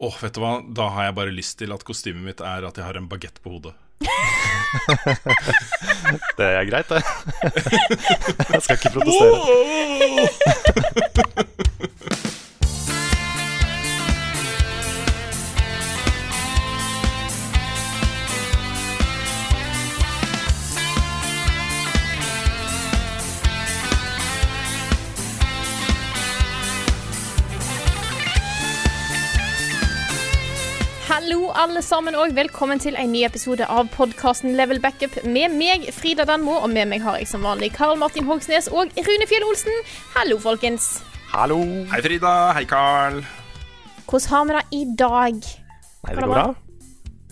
Åh, vet du hva? Da har jeg bare lyst til at kostymet mitt er at jeg har en bagett på hodet. Det er greit, det. Jeg skal ikke protestere. Hallo alle sammen og velkommen til en ny episode av podkasten Level Backup med meg, Frida Danmo, og med meg har jeg som vanlig Karl Martin Hogsnes og Rune Fjell Olsen. Hallo, folkens. Hallo. Hei, Frida. Hei, Carl. Hvordan har vi det i dag? Nei, det går bra.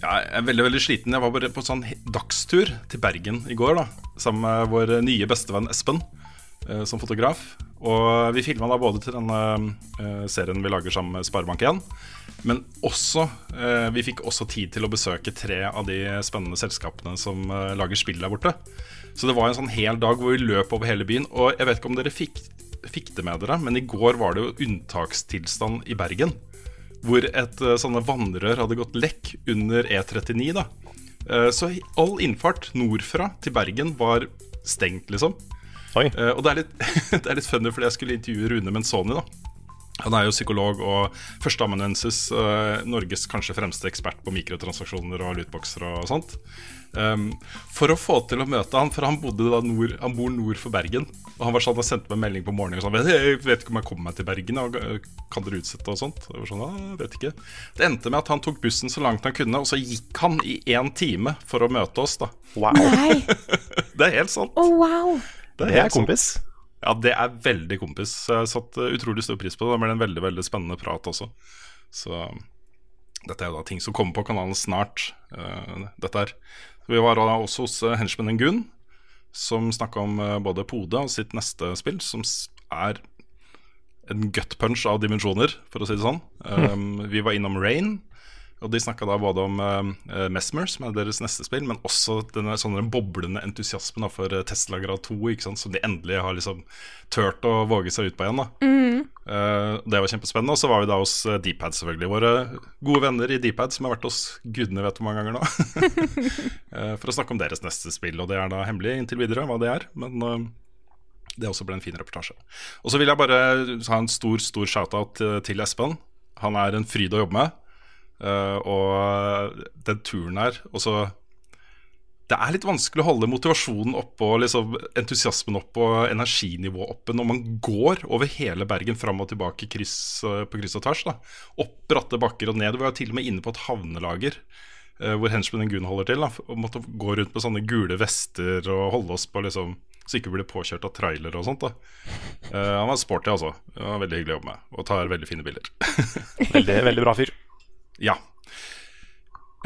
Ja, jeg er veldig veldig sliten. Jeg var bare på sånn dagstur til Bergen i går da sammen med vår nye bestevenn Espen eh, som fotograf. Og vi filma da både til denne eh, serien vi lager sammen med Sparebank1, men også eh, Vi fikk også tid til å besøke tre av de spennende selskapene som eh, lager spill der borte. Så det var en sånn hel dag hvor vi løp over hele byen. Og jeg vet ikke om dere fikk, fikk det med dere, men i går var det jo unntakstilstand i Bergen hvor et sånne vannrør hadde gått lekk under E39. da. Så all innfart nordfra til Bergen var stengt, liksom. Oi. Eh, Og det er litt, det er litt funny, fordi jeg skulle intervjue Rune Menzoni. da. Han er jo psykolog og førsteamanuensis, eh, Norges kanskje fremste ekspert på mikrotransaksjoner og lootboxer og sånt. Um, for å få til å møte han, for han bodde da nord, Han bor nord for Bergen. Og han var sånn, han sendte meg en melding på morgenen og sa Jeg vet ikke om jeg kommer meg til Bergen. Og, eh, kan dere utsette og sånt? Og jeg var sånn, ja, jeg vet ikke Det endte med at han tok bussen så langt han kunne, og så gikk han i én time for å møte oss. da Wow. Nei. Det er helt sant. Å, wow. Det er sant. kompis. Ja, det er veldig kompis. Jeg satte utrolig stor pris på det. Det ble en veldig veldig spennende prat også. Så dette er jo da ting som kommer på kanalen snart. Uh, dette er. Vi var da også hos uh, henchmanen Gunn, som snakka om eh, både Pode og sitt neste spill, som er en gut punch av dimensjoner, for å si det sånn. Um, vi var innom Rain. Og de snakka både om uh, Mesmer, som er deres neste spill, men også denne sånne boblende entusiasmen da, for eh, Tesla Grad 2, ikke sant? som de endelig har liksom turt å våge seg ut på igjen. da Eh, Det var kjempespennende. Og så var vi da hos Dpad, selvfølgelig. Våre gode venner i Dpad, som har vært hos gudene vet hvor mange ganger nå. uh, for å snakke om deres neste spill. Og det er da hemmelig inntil videre hva det er. Men uh, det også ble en fin reportasje. Og så vil jeg bare ha en stor stor shout-out til Espen. Han er en fryd å jobbe med. Eh, og den turen her og så Det er litt vanskelig å holde motivasjonen oppe og liksom entusiasmen oppe og energinivået oppe når man går over hele Bergen fram og tilbake kryss, eh, på kryss og tvers. da Opp bratte bakker og ned. Vi var til og med inne på et havnelager. uh, hvor henchmanen Gunn holder til. Da, og måtte gå rundt med sånne gule vester og holde oss på liksom så ikke blir påkjørt av trailer og sånt. da uh, Han var sporty, altså. Var Veldig hyggelig å jobbe med. Og tar veldig fine bilder. Veldig, veldig bra fyr. Ja.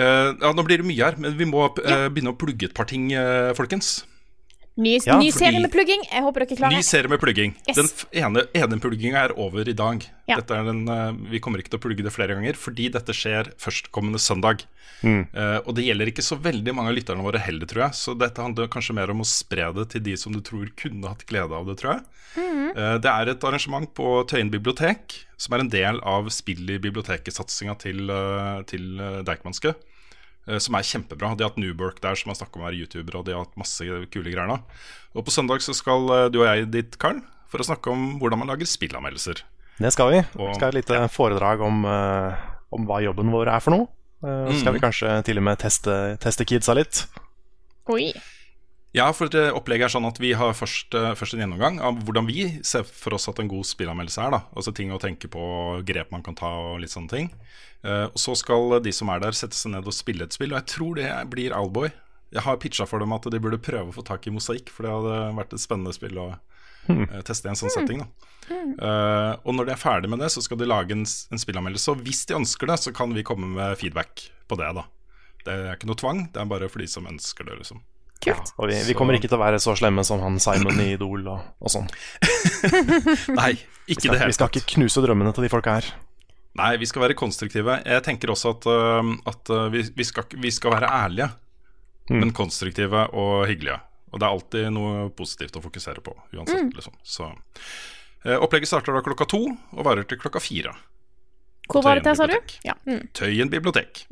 Uh, ja, Nå blir det mye her, men vi må eh, begynne å plugge et par ting, eh, folkens. Ny, Ja, ny serie med plugging. Jeg håper dere klarer klare. Ny serie med plugging. Yes. Den ene, ene plugginga er over i dag. Ja. Dette er den, eh, vi kommer ikke til å plugge det flere ganger, fordi dette skjer førstkommende søndag. Eh, og det gjelder ikke så veldig mange av lytterne våre heller, tror jeg. Så dette handler kanskje mer om å spre det til de som du tror kunne hatt glede av det, tror jeg. Eh, det er et arrangement på Tøyen bibliotek, som er en del av Spill i biblioteket-satsinga til, uh, til Deichmanske. Eh, Som er kjempebra. De har hatt Newbork der, som har snakka om å være YouTuber, og de har hatt masse kule greier. Og på søndag så skal eh, du og jeg dit, Karl, for å snakke om hvordan man lager spillanmeldelser. Det skal vi. Og- Vi skal ha et lite foredrag om, eh, om hva jobben vår er for noe. Eh, Så skal vi kanskje til og med teste, teste kidsa litt. Oi. Ja, for det opplegget er sånn at vi har først, eh, først en gjennomgang av hvordan vi ser for oss at en god spillanmeldelse er. da Altså ting å tenke på, grep man kan ta og litt sånne ting. Eh, og Så skal de som er der, sette seg ned og spille et spill, og jeg tror det blir Alboy. Jeg har pitcha for dem at de burde prøve å få tak i Mosaikk, for det hadde vært et spennende spill å, Eh, teste i en sånn setting. da Eh, Og når de er ferdig med det, så skal de lage en, en spillanmeldelse. Og hvis de ønsker det, så kan vi komme med feedback på det. da Det er ikke noe tvang, det er bare for de som ønsker det. liksom Kult. Og vi, vi kommer ikke til å være så slemme som han Simon i Idol og, og sånn. Nei, ikke skal, det vi skal ikke knuse drømmene til de folka her. Nei, vi skal være konstruktive. Jeg tenker også at, at øh, vi, vi, skal, vi skal være ærlige, men konstruktive og hyggelige. Og det er alltid noe positivt å fokusere på, uansett. Liksom. Så, øh, opplegget starter da klokka to og varer til klokka fire. Hvor var dette, sa du? Ja. Mm. Tøyen bibliotek.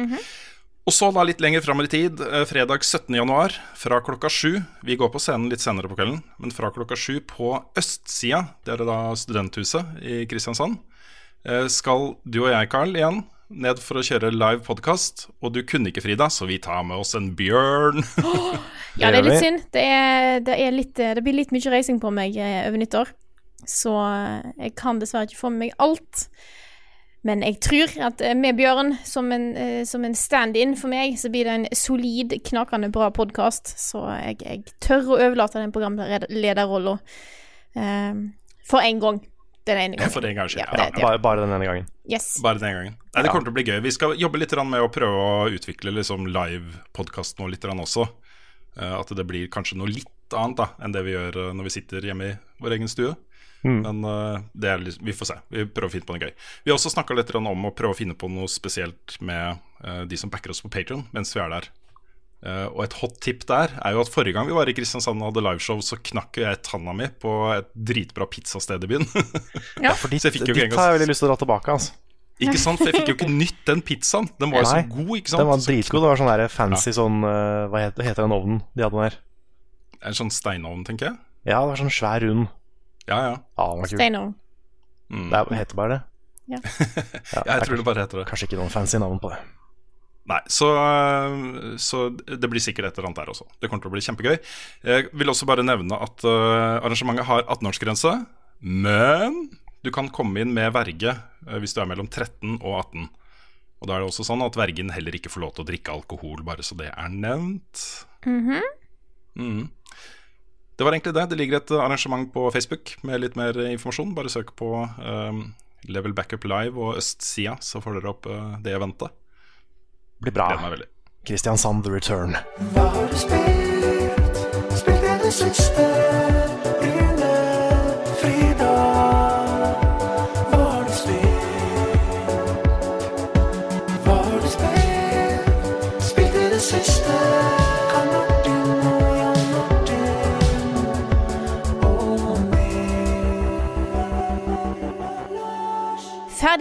Og så da litt lenger fram i tid, eh, fredag 17. januar fra klokka sju. Vi går på scenen litt senere på kvelden, men fra klokka sju på østsida, det er da studenthuset i Kristiansand, eh, skal du og jeg, Carl, igjen ned for å kjøre live podkast. Og du kunne ikke, Frida, så vi tar med oss en bjørn. Ja, det er litt synd. Det, er, det, er litt, eh, det blir litt mye reising på meg over nyttår. Så jeg kan dessverre ikke få med meg alt. Men jeg tror at eh, med Bjørn som en, eh, som en stand-in for meg, så blir det en solid, knakende bra podkast. Så jeg, jeg tør å overlate den programlederrollen eh, for én gang. Den ene gangen. For den gangen. Ja, Ja, det- Bare, bare den ene gangen. Yes. Bare den gangen. Nei, det kommer til å bli gøy. Vi skal jobbe litt med å prøve å utvikle liksom live-podkasten nå litt også. Eh, at det blir kanskje noe litt annet da enn det vi gjør når vi sitter hjemme i vår egen stue. Men uh, det er, litt- vi får se. Vi prøver å finne på noe gøy. Vi har også snakka litt om å prøve å finne på noe spesielt med uh, de som backer oss på Patreon mens vi er der. Uh, og et hot tip der er jo at forrige gang vi var i Kristiansand og hadde liveshow, så knakk jeg tanna mi på et dritbra pizzasted i byen. Ja. For dit, Så jeg fikk jo ikke dit har jeg veldig lyst til å dra tilbake. Altså. ikke sant? For jeg fikk jo ikke nytt den pizzaen. Den var jo så god, ikke sant? Den var dritgod. Det var sånn der fancy sånn eh, Hva heter, heter den ovnen de hadde der? En sånn steinovn, tenker jeg. Ja, det var sånn svær, rund. Ja, ja. Ah. Steinar. Mm. Det er- heter bare det. Ja. Ja, Jeg tror det bare heter det. Kanskje ikke noen fancy navn på det. Nei, så, øh, så det blir sikkert et eller annet der også. Det kommer til å bli kjempegøy. Jeg vil også bare nevne at øh, arrangementet har 18-årsgrense, men du kan komme inn med verge øh, hvis du er mellom 13 og 18. Og da er det også sånn at vergen heller ikke får lov til å drikke alkohol, bare så det er nevnt. Mhm. Det var egentlig det. Det ligger et arrangement på Facebook med litt mer informasjon. Bare søk på um, Level Backup Live og Østsida, så får dere opp uh, det eventet. Blir bra. Gleder meg veldig. Kristiansand The Return. Hva har du spilt? Spilt i det siste?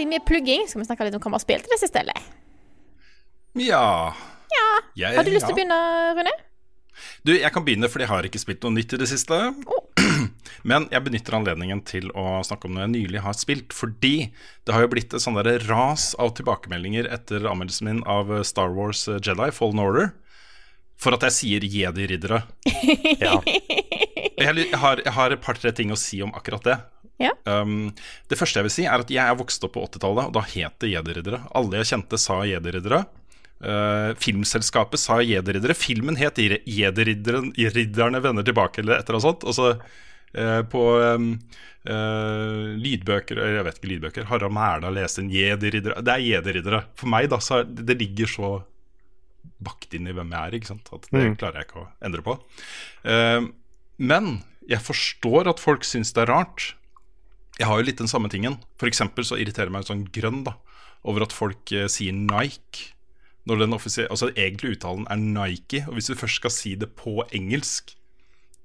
Ferdig mye plugging. Skal vi snakke litt om hva vi har spilt i det siste, eller? Ja. Jeg- Har du lyst til ja. å begynne, Rune? Du, Jeg kan begynne, fordi jeg har ikke spilt noe nytt i det siste. Men jeg benytter anledningen til å snakke om noe jeg nylig har spilt. Fordi det har jo blitt et sånn ras av tilbakemeldinger etter anmeldelsen min av Star Wars Jedi Fallen Order. For at jeg sier jedi-riddere. Ja. Jeg, jeg, har, jeg har et par-tre ting å si om akkurat det. Ja. Um, det første jeg vil si, er at jeg er vokst opp på 80-tallet, og da het det jedi-riddere. Alle jeg kjente, sa jederriddere. Uh, filmselskapet sa jedi-riddere. Filmen het Jederridderne vender tilbake, eller et eller annet sånt. Og så uh, på um, uh, lydbøker Jeg vet ikke lydbøker. Harald Mæla leste en jedi-riddere. Det er jedi-riddere. For meg, da, så er det, det ligger så bakt inn i hvem jeg er, ikke sant? at det klarer jeg ikke å endre på. Uh, men jeg forstår at folk syns det er rart. Jeg har jo litt den samme tingen. For eksempel så irriterer meg sånn grønn da over at folk eh, sier Nike. Når den altså egentlig uttalen er Nike. Og hvis du først skal si det på engelsk,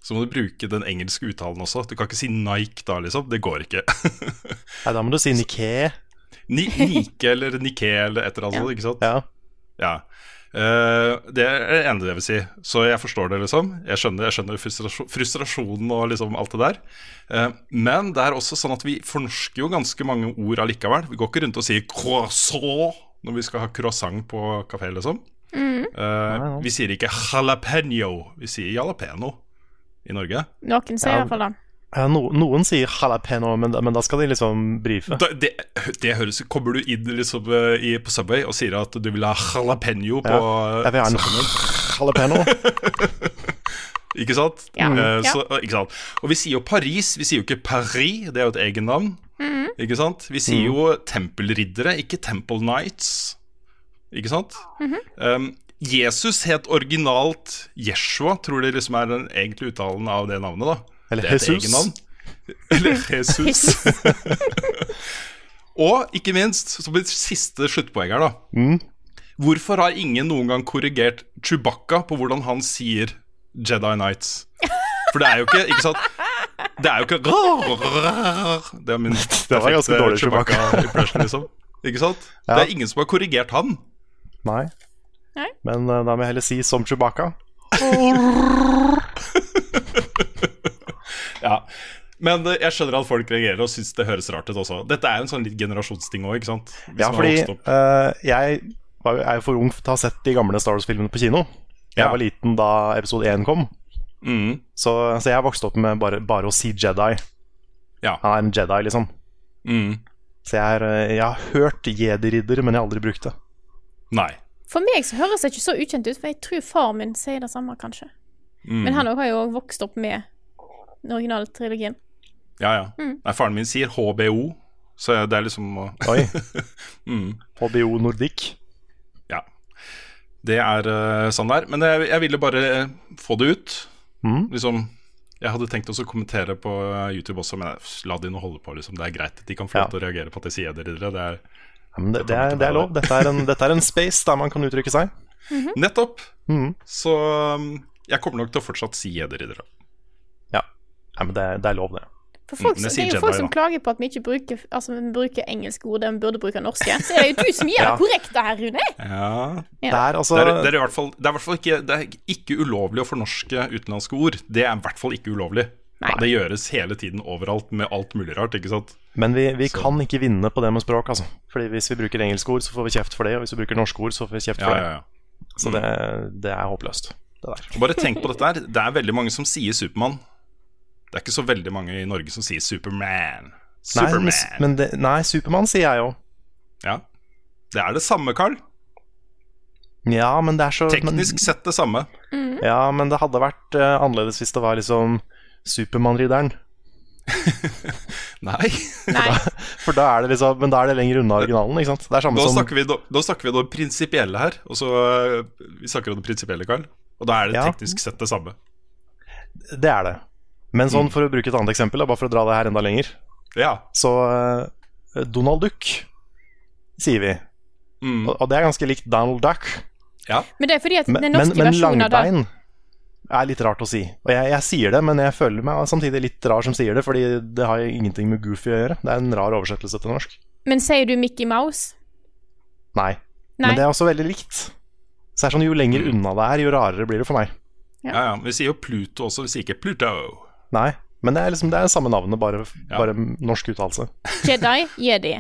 så må du bruke den engelske uttalen også. Du kan ikke si Nike da, liksom. Det går ikke. Nei, da må du si Nike. Ni, Nike eller Nike eller et eller annet Ja. ikke sant? Ja. Ja. Eh, det er det ene jeg vil si. Så jeg forstår det, liksom. Jeg skjønner, jeg skjønner frustrasjon, frustrasjonen og liksom alt det der. Eh, men det er også sånn at vi fornorsker jo ganske mange ord allikevel. Vi går ikke rundt og sier 'croissant' når vi skal ha croissant på kafé, liksom. Eh, vi sier ikke 'jalapeño', vi sier 'jalapeno' i Norge. Noen sier Ja. i hvert fall det. Ja, no, noen sier jalapeño, men, men da skal de liksom brife. Da, det, det høres Kommer du inn liksom eh, i, på Subway og sier at du vil ha jalapeño på Ja. Jeg vil ha en jalapeño. Ikke sant? Ja. Eh, så, ikke sant? Og vi sier jo Paris, vi sier jo ikke Paris, det er jo et egennavn. Mm. Ikke sant? Vi sier jo tempelriddere, ikke Temple Knights. Ikke sant? Mhm. um, Jesus het originalt Jeshua, tror det liksom er den egentlige uttalen av det navnet. da Eller Det er et Jesus. egennavn. Eller Jesus. Og ikke minst, som et siste sluttpoeng her, da. Mm. Hvorfor har ingen noen gang korrigert Chewbacca på hvordan han sier Jedi Knights? For det er jo ikke Ikke sant? Det er jo ikke Det er min var ganske dårlig Chewbacca-impression, liksom. Ikke sant? Ja. Det er ingen som har korrigert han. Nei. Nei. Men eh, da må jeg heller si som Chewbacca. Ja. Men eh, jeg skjønner at folk reagerer og syns det høres rart ut også. Dette er jo en sånn litt generasjonsting òg, ikke sant? Hvis Ja, fordi uh, eh, jeg var, er jo for ung til å ha sett de gamle Star Wars-filmene på kino. Jeg Ja. var liten da episode 1 kom, Mm. så, så jeg vokste opp med bare, bare å si Jedi. Ja. Han er en Jedi, liksom. Mm. Så jeg, er, eh, jeg har hørt Jedi-ridder, men jeg har aldri brukt det. Nei. For meg så høres det ikke så ukjent ut, for jeg tror far min sier det samme, kanskje. Mm. Men han har jo vokst opp med den originale trilogien. Ja, ja. Mm. Nei, faren min sier HBO, så det er liksom Oi. mm. HBO Nordic. Ja. Det er uh, sånn der. Men jeg, jeg ville bare eh, få det ut. Mm. Liksom Jeg hadde tenkt også å kommentere på eh, YouTube også, men jeg- la de nå holde på. Liksom. Det er greit. De kan få lov Ja. til å reagere på at jeg sier det. Det er Ja, men det, det, er, det er lov. Dette er, en, dette er en space der man kan uttrykke seg. Nettopp. Mhm. Så um, jeg kommer nok til å fortsatt si edderriddere. Ja. ja, men det, det er lov, det. For folk, Mm, det det, er jo folk som klager på at vi ikke bruker, altså, vi bruker engelske ord der vi burde bruke norske. Så er jo du som gjør Ja. det korrekte her, Rune. Ja. Det er altså Det er, det er i hvert fall, det er hvert fall ikke, det er ikke ulovlig å fornorske utenlandske ord. Det er i hvert fall ikke ulovlig. Nei. Det gjøres hele tiden overalt med alt mulig rart. ikke sant? Men vi, vi kan ikke vinne på det med språk, altså. Fordi hvis vi bruker engelske ord, så får vi kjeft for det. Og hvis vi bruker norske ord, så får vi kjeft Ja, for ja, det. ja. Så det, det er håpløst, det der. Bare tenk på dette her. Det er veldig mange som sier Supermann. Det er ikke så veldig mange i Norge som sier Superman. Nei, Superman. men, men det, nei, Supermann sier jeg jo. Ja. Det er det samme, Carl. Ja, men det er så Teknisk sett det samme. Mm. Ja, men det hadde vært uh, annerledes hvis det var liksom Supermann-ridderen. Nei. Nei. For da er det liksom Men da er det lenger unna originalen, ikke sant? Det er samme Nå som snakker vi, nå snakker vi om det prinsipielle her. Og så, øh, vi snakker om det prinsipielle, Carl. Og da er det Ja. teknisk sett det samme. Det er det. Men sånn, Mm. for å bruke et annet eksempel, da, bare for å dra det her enda lenger, Ja. så uh, Donald Duck sier vi. Mm. Og, og det er ganske likt Donald Duck. ja. Men det er fordi at den norske men av det langbein er litt rart å si. Og jeg, jeg sier det, men jeg føler meg samtidig litt rar som sier det, fordi det har ingenting med Goofy å gjøre. Det er en rar oversettelse til norsk. Men sier du Mickey Mouse? Nei. Nei. Men det er også veldig likt. Så det er sånn, Jo lenger unna det er, jo rarere blir det for meg. ja, ja. Vi sier jo Pluto også, vi sier ikke Pluto. Nei, men det er liksom det er samme navnet, bare, Ja. bare norsk uttalelse. Jedi? Jedi.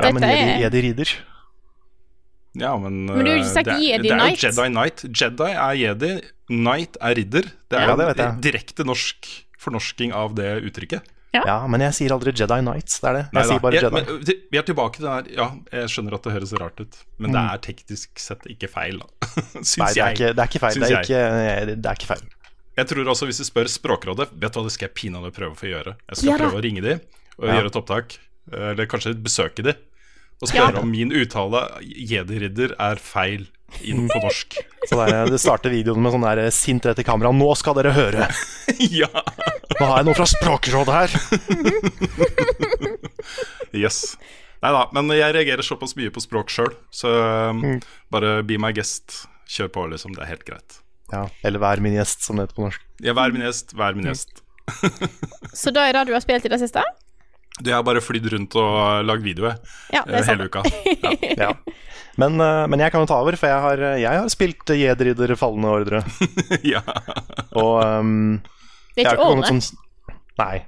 Ja, men Jedi, er- Jedi Rider. Ja, men, Men du har jo ikke sagt det, er- Jedi det er Knight. jo Jedi Knight. Jedi er jedi, Knight er ridder. Det er Ja, det vet jeg. direkte norsk fornorsking av det uttrykket. Ja, men jeg sier aldri Jedi Knights. Det er det. Jeg Nei, sier bare Jeg- Jedi. men, vi er tilbake til det her. Ja, jeg skjønner at det høres rart ut, men Mm. det er teknisk sett ikke feil, da. Syns Nei, det er, jeg. ikke, det er ikke feil. Det er ikke, det er ikke feil. Jeg tror også Hvis du spør Språkrådet Vet du hva det skal jeg pinadø prøve for å gjøre? Jeg skal Ja prøve å ringe dem og Ja. gjøre et opptak. Eller kanskje besøke dem og Ja. spørre om min uttale Jedi-ridder er feil inn på norsk. Så der, det starter videoen med sånn der sint rett i kamera. Nå skal dere høre! ja! Nå har jeg noe fra Språkrådet her! Yes. Nei da, men jeg reagerer såpass mye på språk sjøl, så um, Mm. bare be my guest. Kjør på, liksom. Det er helt greit. Ja, Eller vær min gjest, som det heter på norsk. Ja, vær min gjest, vær Mm. min gjest. Så da er det du har spilt i det siste? Du, jeg har bare flydd rundt og lagd video Ja, det eh, hele uka. Ja. Ja. Men, eh, men jeg kan jo ta over, for jeg har, jeg har spilt Jedridder fallende Ordre. ja. Og um, Det er ikke ordre? sånn Nei.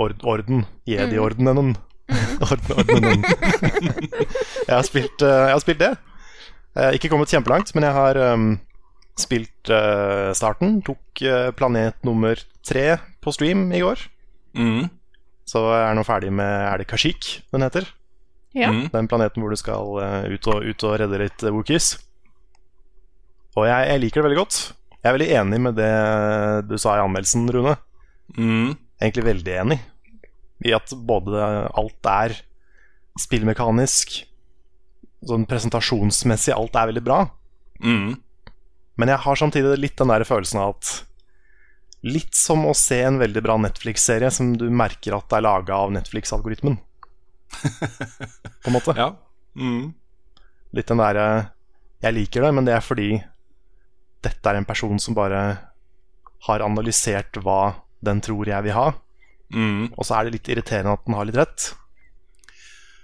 Ord, orden. Jedi-ordenen. Orden, ordenen. jeg, har spilt, eh, jeg har spilt det. Ikke kommet kjempelangt, men jeg har um, spilt uh, starten. Tok uh, planet nummer tre på stream i går. Mm. Så jeg er nå ferdig med Er det Kashik den heter? Ja. Mm. Den planeten hvor du skal uh, ut, og, ut og redde litt uh, Wookies. Og jeg, jeg liker det veldig godt. Jeg er veldig enig med det du sa i anmeldelsen, Rune. Mm. Egentlig veldig enig i at både alt er spillmekanisk, sånn presentasjonsmessig, alt er veldig bra. Mm. Men jeg har samtidig litt den der følelsen av at Litt som å se en veldig bra Netflix-serie som du merker at er laga av Netflix-algoritmen. På en måte. Ja. Mm. Litt den derre Jeg liker det, men det er fordi dette er en person som bare har analysert hva den tror jeg vil ha. Mm. Og så er det litt irriterende at den har litt rett.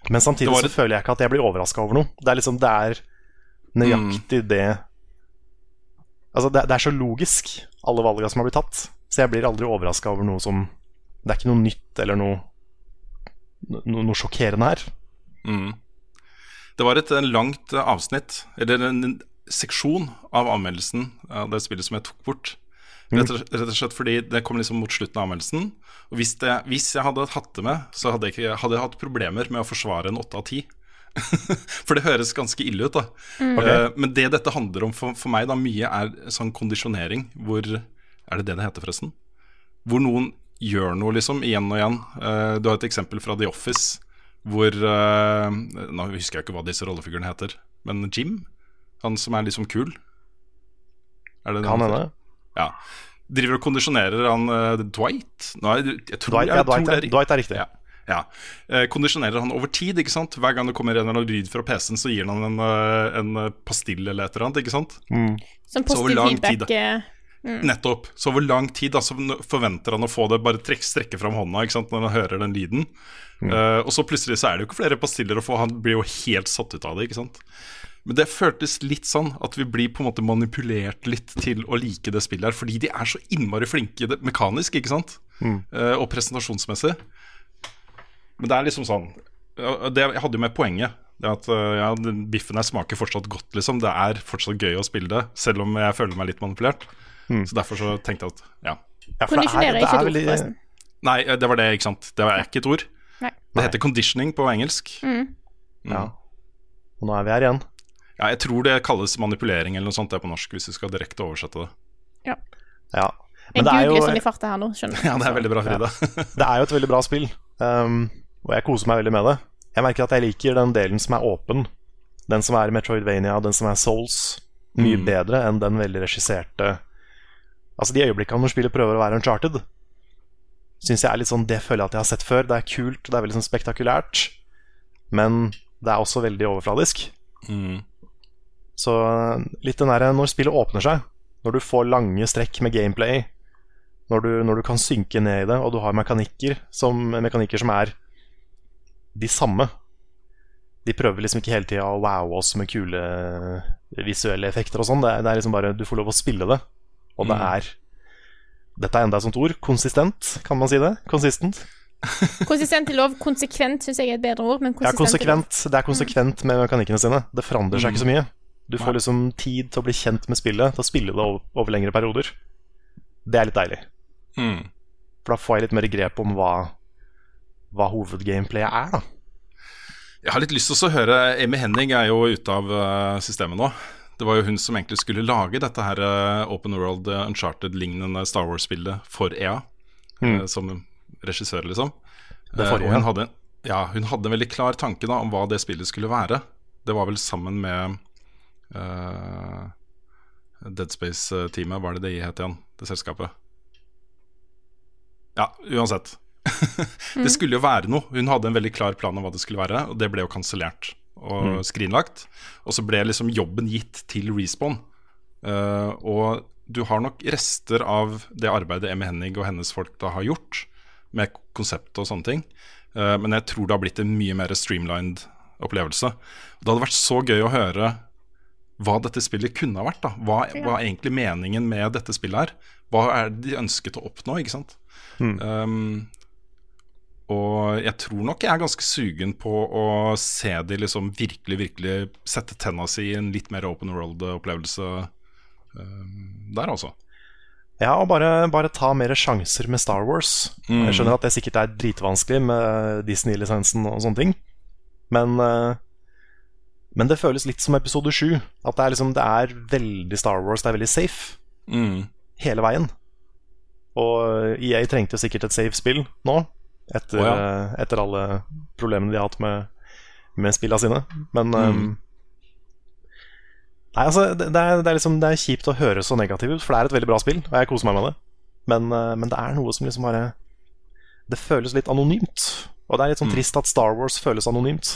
Men samtidig Det var så føler jeg ikke at jeg blir overraska over noe. Det er liksom, det er nøyaktig Mm. det Altså, det, det er så logisk, alle valgene som har blitt tatt. Så jeg blir aldri overraska over noe som Det er ikke noe nytt eller noe no, noe sjokkerende her. Mm. Det var et langt eh, avsnitt, eller en seksjon av anmeldelsen av det spillet som jeg tok bort. Rett og, rett og slett fordi det kom liksom mot slutten av anmeldelsen. Og hvis, det, hvis jeg hadde hatt det med, så hadde jeg, ikke, hadde jeg hatt problemer med å forsvare en åtte av ti. for det høres ganske ille ut, da. Eh, men det dette handler om for, for meg, da, mye er sånn kondisjonering hvor Er det det det heter, forresten? Hvor noen gjør noe, liksom, igjen og igjen. Eh, du har et eksempel fra The Office hvor eh, Nå husker jeg ikke hva disse rollefigurene heter, men Jim? Han som er liksom kul? Er det det han heter? Ja. Driver og kondisjonerer han uh, Dwight? Nei, jeg tror, Dwight, jeg ja, tror Dwight, det er, Dwight er riktig. ja. Ja. Eh, kondisjonerer han over tid, ikke sant? Hver gang det kommer en eller annen lyd fra PC-en, så gir han en, eh, en eh, pastill eller et eller annet, ikke sant? Mm. Så over positiv lang feedback. tid, mm. Nettopp. Så over lang tid da, så forventer han å få det, bare trekk, strekke fram hånda ikke sant? når han hører den lyden. Eh, og så plutselig så er det jo ikke flere pastiller å få, han blir jo helt satt ut av det, ikke sant. Men det føltes litt sånn at vi blir på en måte manipulert litt til å like det spillet her, fordi de er så innmari flinke mekanisk, ikke sant? Eh, og presentasjonsmessig. Men det er liksom sånn det, Jeg hadde jo med poenget. Det at øh, ja, Biffen her smaker fortsatt godt, liksom. Det er fortsatt gøy å spille det, selv om jeg føler meg litt manipulert. Så derfor så tenkte jeg at ja. Ja, for det er- er ikke et ord, forresten. Nei, eh, det var det, ikke sant. Det var ikke et ord. Nei. Det heter conditioning på engelsk. Ja. Og nå er vi her igjen. Ja, jeg tror det kalles manipulering eller noe sånt det er på norsk, hvis vi skal direkte oversette det. Ja. ja. Men det er jo googler sånn i farta her nå, skjønner du. Ja, det er veldig bra, Frida. Det er jo et veldig bra spill, um, og jeg koser meg veldig med det. Jeg merker at jeg liker den delen som er åpen. Den som er Metroidvania, den som er Souls, mye bedre enn den veldig regisserte Altså de øyeblikkene når spillet prøver å være uncharted, syns jeg er litt sånn Det føler jeg at jeg har sett før. Det er kult, det er veldig sånn spektakulært, men det er også veldig overfladisk. Mm. Så litt den derre når spillet åpner seg, når du får lange strekk med gameplay, når du, når du kan synke ned i det, og du har mekanikker som, mekanikker som er de samme. De prøver liksom ikke hele tida å wowe oss med kule visuelle effekter og sånn. Det, er- det er liksom bare Du får lov å spille det, og det er Dette er enda et sånt ord. Konsistent, kan man si det? Konsistent. Konsistent i lov. Konsekvent syns jeg er et bedre ord, men Ja, konsekvent. Det er konsekvent med mekanikkene sine. Det forandrer seg ikke så mye. Du får liksom tid til å bli kjent med spillet, til å spille det over, over lengre perioder. Det er litt deilig. Mm. For da får jeg litt mer grep om hva, hva hovedgameplayet er, da. Jeg har litt lyst til å høre Amy Henning er jo ute av eh, systemet nå. Det var jo hun som egentlig skulle lage dette her eh, Open World eh, Uncharted-lignende Star Wars-spillet for EA. Mm. som regissør, liksom. Og hun hadde, ja, hun hadde en veldig klar tanke da om hva det spillet skulle være. Det var vel sammen med uh, Dead Space-teamet, var det det het igjen? Det selskapet. Ja, uansett. det skulle jo være noe. Hun hadde en veldig klar plan om hva det skulle være, og det ble jo kansellert og skrinlagt. Og så ble liksom jobben gitt til Respawn. Uh, og du har nok rester av det arbeidet Emmy Hennig og hennes folk da har gjort, med konseptet og sånne ting. Uh, men jeg tror det har blitt en mye mer streamlined opplevelse. Det hadde vært så gøy å høre hva dette spillet kunne ha vært. da Hva, hva er egentlig meningen med dette spillet her? Hva er det de ønsket å oppnå? ikke sant? Um, og jeg tror nok jeg er ganske sugen på å se de liksom virkelig, virkelig sette tenna si i en litt mer open world-opplevelse um, der, altså. Ja, og bare, bare ta mer sjanser med Star Wars. Jeg skjønner at det sikkert er dritvanskelig med Disney-lisensen og sånne ting, men eh, Men det føles litt som episode 7. At det er, liksom, det er veldig Star Wars, det er veldig safe. Mm. hele veien. Og EA trengte jo sikkert et safe spill nå, etter, oh, ja. etter alle problemene de har hatt med, med spillene sine. Men Mm. um, Nei, altså, det, det, er, det, er liksom, det er kjipt å høre så negativt ut, for det er et veldig bra spill, og jeg koser meg med det. Men, uh, men det er noe som liksom bare Det føles litt anonymt. Og det er litt sånn trist at Star Wars føles anonymt.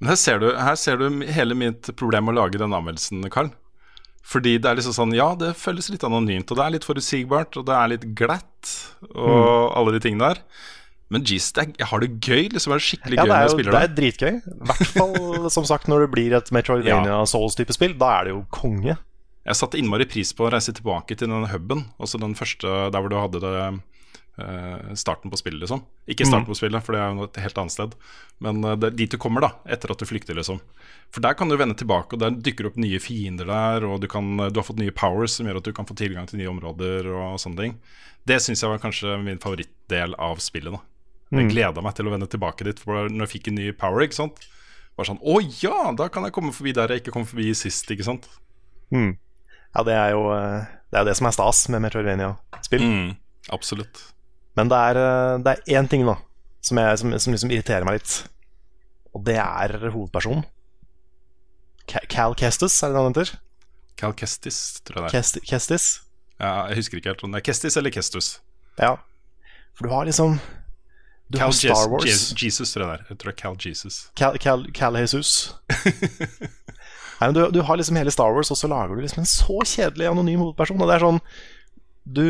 Men her ser, du, her ser du hele mitt problem med å lage den anmeldelsen, Carl. Fordi det er liksom sånn, ja, det føles litt anonymt, og det er litt forutsigbart, og det er litt glatt, og alle de tingene der. Men jeez, jeg har det gøy. liksom er det skikkelig Ja, gøy det når jeg spiller det det. er dritgøy. I hvert fall som sagt når det blir et Metroidvania Souls-type spill. Da er det jo konge. Jeg satte innmari pris på å reise tilbake til den huben, altså den første der hvor du hadde det starten på spillet, liksom. Ikke starten på spillet, for det er jo et helt annet sted. Men eh, det dit du kommer, da, etter at du flykter, liksom. For der kan du vende tilbake, og der dukker opp nye fiender der, og du, kan, du har fått nye powers som gjør at du kan få tilgang til nye områder og sånne ting. Det syns jeg var kanskje min favorittdel av spillet, da. Jeg gleda meg til å vende tilbake dit, for når jeg fikk en ny power, ikke sant. Bare sånn Å ja, da kan jeg komme forbi der jeg ikke kom forbi sist, ikke sant. Ja, det er jo eh, det, er jo det som er stas med Metroidvania-spill. Mm, absolutt. Men det er, eh, det er én ting nå som, jeg, som, som liksom irriterer meg litt. Og det er hovedpersonen. Cal Kestis, er det det han heter? Cal Kestis, tror jeg det er. Kest, Kestis? Ja, jeg husker ikke helt om det er Kestis eller Kestus. Ja. For du har liksom Du Cal har Star Wars. Jesus, Jesus, tror jeg det er. Jeg tror det er Cal Jesus. Cal, Cal, Cal Jesus. Nei, men du, du har liksom hele Star Wars, og så lager du liksom en så kjedelig anonym hovedperson. Og det er sånn Du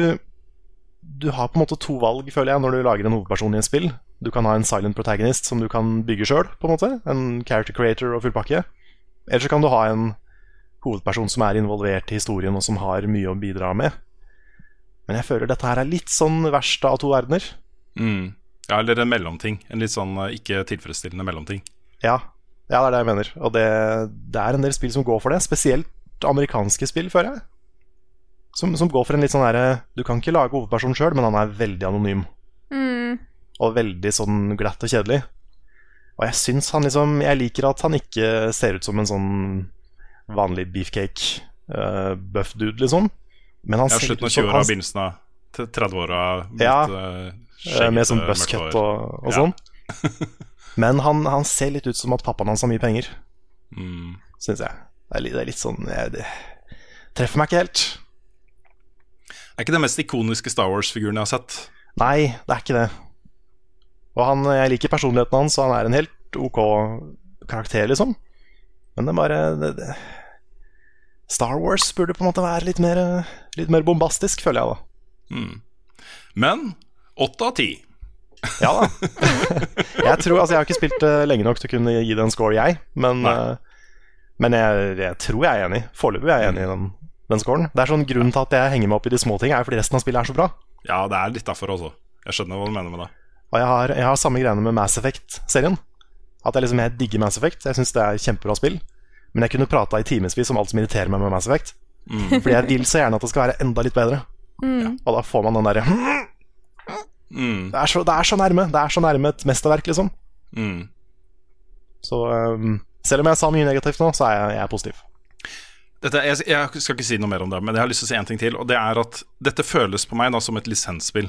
Du har på en måte to valg, føler jeg, når du lager en hovedperson i et spill. Du kan ha en silent protagonist som du kan bygge sjøl, på en måte. En character creator og fullpakke. Eller så kan du ha en hovedperson som er involvert i historien, og som har mye å bidra med. Men jeg føler dette her er litt sånn verst av to verdener. Mm. Ja, eller en mellomting. En litt sånn eh, ikke tilfredsstillende mellomting. Ja, ja, det er det jeg mener. Og det, det er en del spill som går for det. Spesielt amerikanske spill, føler jeg. Som, som går for en litt sånn derre Du kan ikke lage hovedpersonen sjøl, men han er veldig anonym. Mm. Og veldig sånn glatt og kjedelig. Og jeg syns han liksom Jeg liker at han ikke ser ut som en sånn vanlig beefcake uh, buff dude, liksom. Men han Ja, ser slutten av 20-åra, begynnelsen av t- 30-åra. Ja, Eh, Med sånn buzzcut og, og Ja. sånn. Men han, han ser litt ut som at pappaen hans har mye penger, Mm. syns jeg. Det er, litt, det er litt sånn jeg, Det treffer meg ikke helt. Er ikke den mest ikoniske Star Wars-figuren jeg har sett. Nei, det er ikke det. Og han, jeg liker personligheten hans, og han er en helt ok karakter, liksom. Men det er bare det, det. Star Wars burde på en måte være litt mer, litt mer bombastisk, føler jeg da. Men åtte av ti. Ja da. jeg tror, altså jeg har ikke spilt det lenge nok til å kunne gi det en score, jeg. Men, eh, men jeg, jeg tror jeg er enig. Foreløpig er jeg enig i den, den scoren. Det er sånn Grunnen til at jeg henger meg opp i de små ting, er fordi resten av spillet er så bra. Ja, det er litt derfor også. Jeg skjønner hva du mener med det. Og jeg har, jeg har samme greiene med Mass Effect-serien. At jeg liksom jeg digger Mass Effect. Jeg syns det er kjempebra spill. Men jeg kunne prata i timevis om alt som irriterer meg med Mass Effect. Fordi jeg vil så gjerne at det skal være enda litt bedre. Og da får man den derre Mm. det, er så- det er så nærme. Det er så nærme et mesterverk, liksom. Mm. Så um, selv om jeg sa mye negativt nå, så er jeg, jeg er positiv. Dette, jeg, jeg skal ikke si noe mer om det, men jeg har lyst til å si en ting til. Og det er at dette føles på meg da som et lisensspill.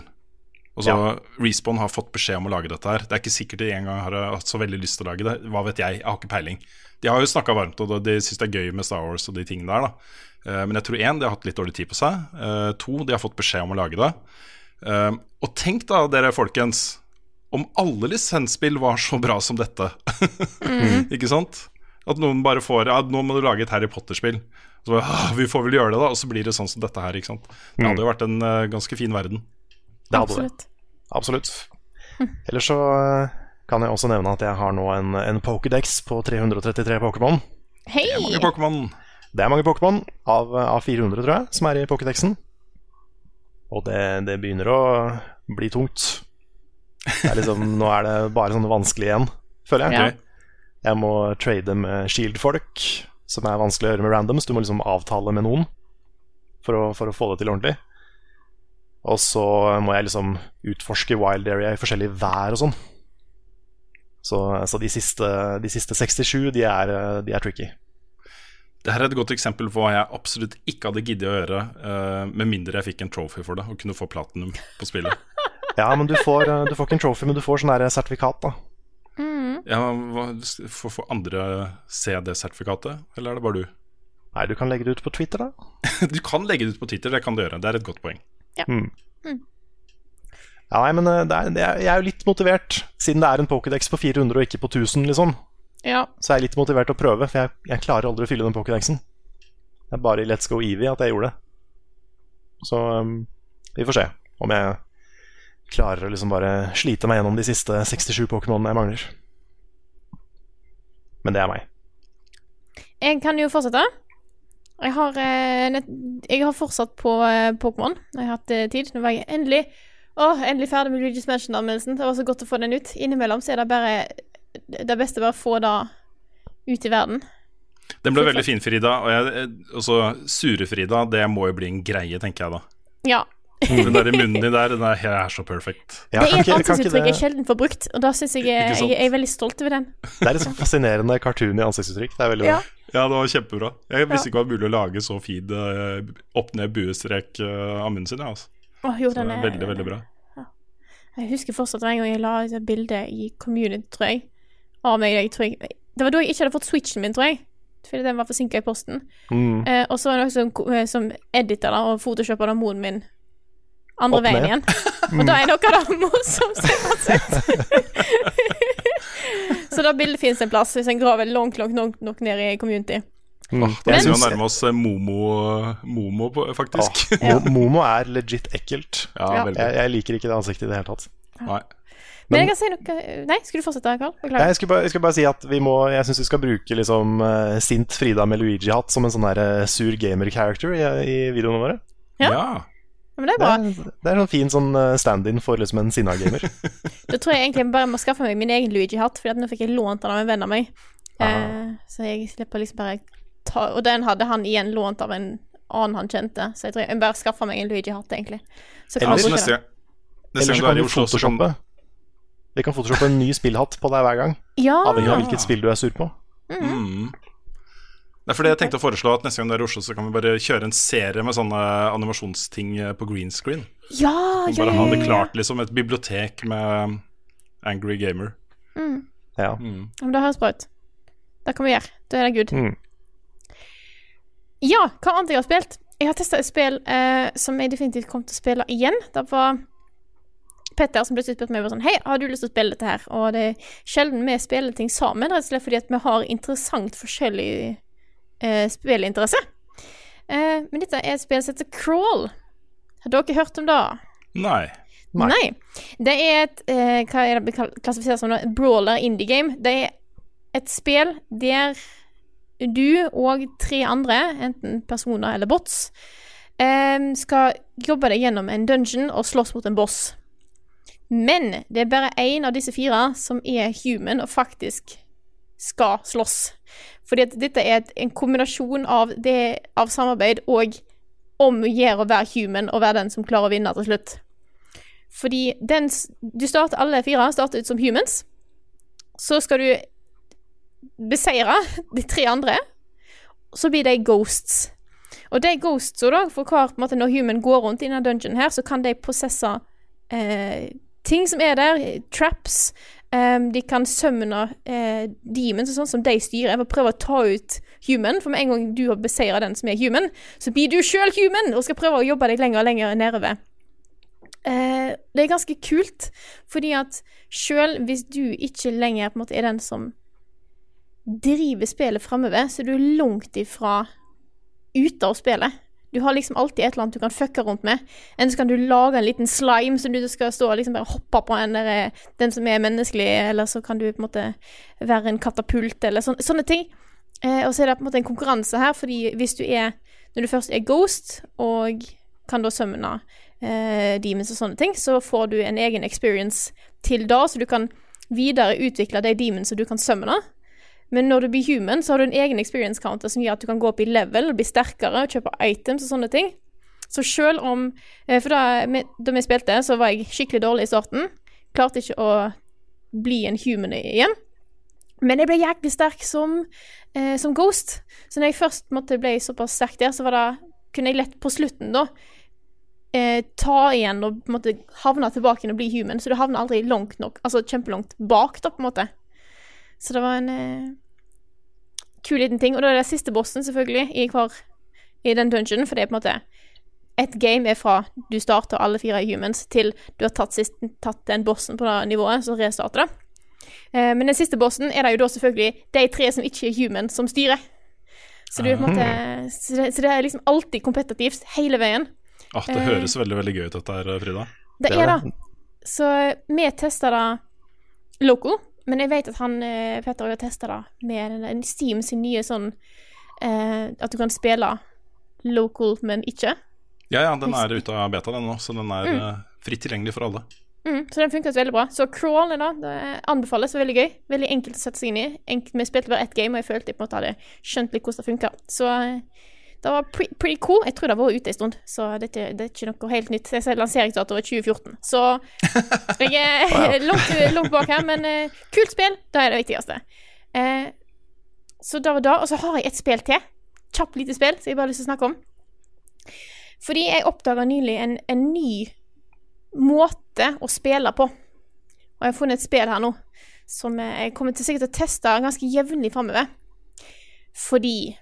Altså, Ja. Respawn har fått beskjed om å lage dette her. Det er ikke sikkert de engang har hatt så veldig lyst til å lage det. Hva vet jeg? Jeg har ikke peiling. De har jo snakka varmt, og de syns det er gøy med Star Wars og de tingene der. da Eh, Men jeg tror én, de har hatt litt dårlig tid på seg. Eh, To, de har fått beskjed om å lage det. Eh, Og tenk da, dere folkens, om alle lisensspill var så bra som dette. ikke sant? At noen bare får Ja, nå må du lage et Harry Potter-spill. Så «Ah, vi får vel gjøre det, da. Og så blir det sånn som dette her. ikke sant? Det hadde jo vært en uh, ganske fin verden. Det hadde det. Absolutt. Absolutt. Ellers så uh, kan jeg også nevne at jeg har nå en, en Pokédex på 333 Pokémon. Hei! Det er Mange Pokémon. Det er mange Pokémon, av, av 400 tror jeg, som er i Pokédexen. Og det, det begynner å bli tungt. Det er liksom, nå er det bare sånne vanskelige igjen, føler jeg. Ja. Jeg må trade med Shield-folk, som er vanskelig å gjøre med randoms. Du må liksom avtale med noen for å, for å få det til ordentlig. Og så må jeg liksom utforske wild area i forskjellig vær og sånn. Så, så de, siste, de siste 67, de er, de er tricky. Det her er et godt eksempel på hva jeg absolutt ikke hadde giddet å gjøre, uh, med mindre jeg fikk en trophy for det og kunne få platinum på spillet. Ja, men du får, eh, du får ikke en trophy, men du får sånn sertifikat, da. Ja, Får får andre se det sertifikatet, eller er det bare du? Nei, du kan legge det ut på Twitter, da. Du kan legge det ut på Twitter, det kan du gjøre. Det er et godt poeng. Ja, nei, men eh, det er, det er, jeg er jo litt motivert, siden det er en Pokédex på 400 og ikke på 1000, liksom. Ja. Så er litt motivert til å prøve, for jeg, jeg klarer aldri å fylle den Pokédexen. Det er bare i Let's Go Eevee at jeg gjorde det. Så um, vi får se om jeg klarer å liksom bare slite meg gjennom de siste 67 Pokémonene jeg mangler. Men det er meg. Jeg kan jo fortsette. Jeg har, eh, jeg har fortsatt på eh, Pokémon. Jeg har hatt eh, tid. Nå var jeg endelig Å, endelig ferdig med Luigi's Mansion-anmeldelsen. Det var så godt å få den ut. Innimellom så er det bare det beste bare å få det ut i verden. Den ble veldig fin, Frida. Og jeg, også Sure-Frida, det må jo bli en greie, tenker jeg da. Ja. Den der i munnen din der, den er, er så perfect. Ja, det er et ansiktsuttrykk jeg sjelden får brukt, og da syns jeg, jeg, jeg er veldig stolt over den. Det er et sånn fascinerende cartoon i ansiktsuttrykk. Det er veldig Ja. bra. Ja, det var kjempebra. Jeg visste ikke det var mulig å lage så fin eh, opp-ned-buestrek eh, av munnen sin. jeg, altså. Oh, jo, Så den det er, er veldig, veldig bra. Jeg husker fortsatt en gang jeg la ut et bilde i Community, tror jeg, av meg. Jeg tror jeg, det var da jeg ikke hadde fått switchen min, tror jeg. Fordi den var forsinka i posten. Mm. Eh, og så var det noen som, eh, som edita og photoshoppa moren min andre Opp veien ned. igjen. Og da er noe av det morsomste jeg har sett. så da bildet fins en plass, hvis en graver langt, langt nok, nok ned i community. Mm. Det Jeg er jo nærme oss eh, Momo, Momo faktisk. Åh, Mo- Momo er legit ekkelt. Ja, Ja. Jeg, jeg liker ikke det ansiktet i det hele tatt. Nei. Men jeg kan si noe Nei, skulle du fortsette, Karl? Nei, Beklager. Jeg skulle bare, jeg skulle bare si at vi må Jeg syns vi skal bruke liksom eh, sint Frida med Luigi-hatt som en sånn der eh, sur gamer-character i, i videoene våre. Ja. Men det er Det er, det er en sånn fin sånn eh, stand-in for liksom en sinna gamer. Da tror jeg egentlig jeg bare må skaffe meg min egen Luigi-hatt, for nå fikk jeg lånt den av en venn av meg. Eh, så jeg slipper liksom bare ta Og den hadde han igjen lånt av en annen han kjente, så jeg tror jeg bare skaffer meg en Luigi-hatt, egentlig. Så kan Ellers, neste Neste gang du kan er i Oslo, så kan. Vi kan photoshoppe en ny spillhatt på deg hver gang, Ja! avhengig av hvilket spill du er sur på. mm. Det er fordi jeg tenkte å foreslå at neste gang du er i Oslo, så kan vi bare kjøre en serie med sånne animasjonsting eh, på green screen. Ja, ja, Bare ja, ha det klart, liksom. Et bibliotek med Angry Gamer. Ja. Mm. Men det høres bra ut. Det kan vi gjøre. Da er det good. Mm. Ja, hva annet jeg har spilt? Jeg har testa et spill eh, som jeg definitivt kom til å spille igjen. Det var Petter som plutselig spurte meg sånn Hei, har du lyst til å spille dette her? Og det er sjelden vi spiller ting sammen, rett og slett fordi at vi har interessant forskjellig eh, spillinteresse. Eh, men dette er et spill som heter Crawl. Har dere hørt om det? Nei. Nei. Det er et eh, Hva er det klassifisert som? nå? Brawler indie game. Det er et spill der du og tre andre, enten personer eller bots, eh, skal jobbe deg gjennom en dungeon og slåss mot en boss. Men det er bare én av disse fire som er human og faktisk skal slåss. Fordi at dette er en kombinasjon av, det, av samarbeid og om å gjøre å være human og være den som klarer å vinne til slutt. Fordi den Du starter alle fire starter ut som humans. Så skal du beseire de tre andre. Så blir de ghosts. Og de ghosts da, for hver måte når human går rundt i denne dungeon her, så kan de prosesse eh, ting som er der, traps. Em, de kan summone uh, demons og sånn som de styrer, for å prøve å ta ut human. For med en gang du har beseira den som er human, så blir du sjøl human og skal prøve å jobbe deg lenger og lenger nedover. Uh, det er ganske kult, fordi at sjøl hvis du ikke lenger måte er den som driver spillet framover, så er du langt ifra ute av spillet. Du har liksom alltid et eller annet du kan fucke rundt med. Enten så kan du lage en liten slime som du skal stå og liksom bare hoppe på en der, eh, den som er menneskelig, eller så kan du på en måte være en katapult, eller sånne, sånne ting. Eh, og så er det på en måte en konkurranse her, fordi hvis du er Når du først er ghost, og kan da summone eh, demons og sånne ting, så får du en egen experience til da, så du kan videre utvikle de demons som du kan summone. Men når du blir human, så har du en egen experience counter som gjør at du kan gå opp i level, og bli sterkere og kjøpe items og sånne ting. Så selv om eh, For da, da vi spilte, så var jeg skikkelig dårlig i starten. Klarte ikke å bli en human igjen. Men jeg ble jæklig sterk som, eh, som Ghost. Så når jeg først måtte ble såpass sterk der, så var det, kunne jeg lett på slutten, da, eh, ta igjen og måtte havne tilbake igjen og bli human. Så du havner aldri langt nok, altså kjempelangt bak, da, på en måte. Så det var en eh, kul liten ting. Og da er det siste bossen, selvfølgelig, i hver i den dungeonen, for det er på en måte Et game er fra du starter alle fire humans, til du har tatt, sist, tatt den bossen på det nivået, så restarter det. Eh, men den siste bossen er det jo da selvfølgelig de tre som ikke er human, som styrer. Så, du, på en måte, så, det, så det er liksom alltid kompetitivt hele veien. Ah, det høres veldig veldig gøy ut, dette her, Frida. Det Det er er det. Så vi testa det local, men jeg vet at han eh, Petter har testa det med Steam sin nye sånn eh, At du kan spille local, men ikke. Ja, ja, den er ute av beta, den nå, så den er mm. fritt tilgjengelig for alle. Mm, så den funket veldig bra. Så Crawl da, det anbefales. Veldig gøy. Veldig enkelt å sette seg inn i. Enk vi spilte bare ett game, og jeg følte jeg på en måte hadde skjønt litt hvordan det funka. Så eh, det var pre pretty cool. Jeg tror det har vært ute en stund, så det er det er ikke noe helt nytt. Jeg ser lanseringsdato er 2014, så jeg er langt, langt bak her, men uh, kult spill. Det er det viktigste. Uh, så det var det. Og så har jeg et spill til. Kjapt lite spill som jeg bare har lyst til å snakke om. Fordi jeg oppdaga nylig en, en ny måte å spille på. Og jeg har funnet et spill her nå som eh, jeg kommer til sikkert å teste ganske jevnlig framover. Fordi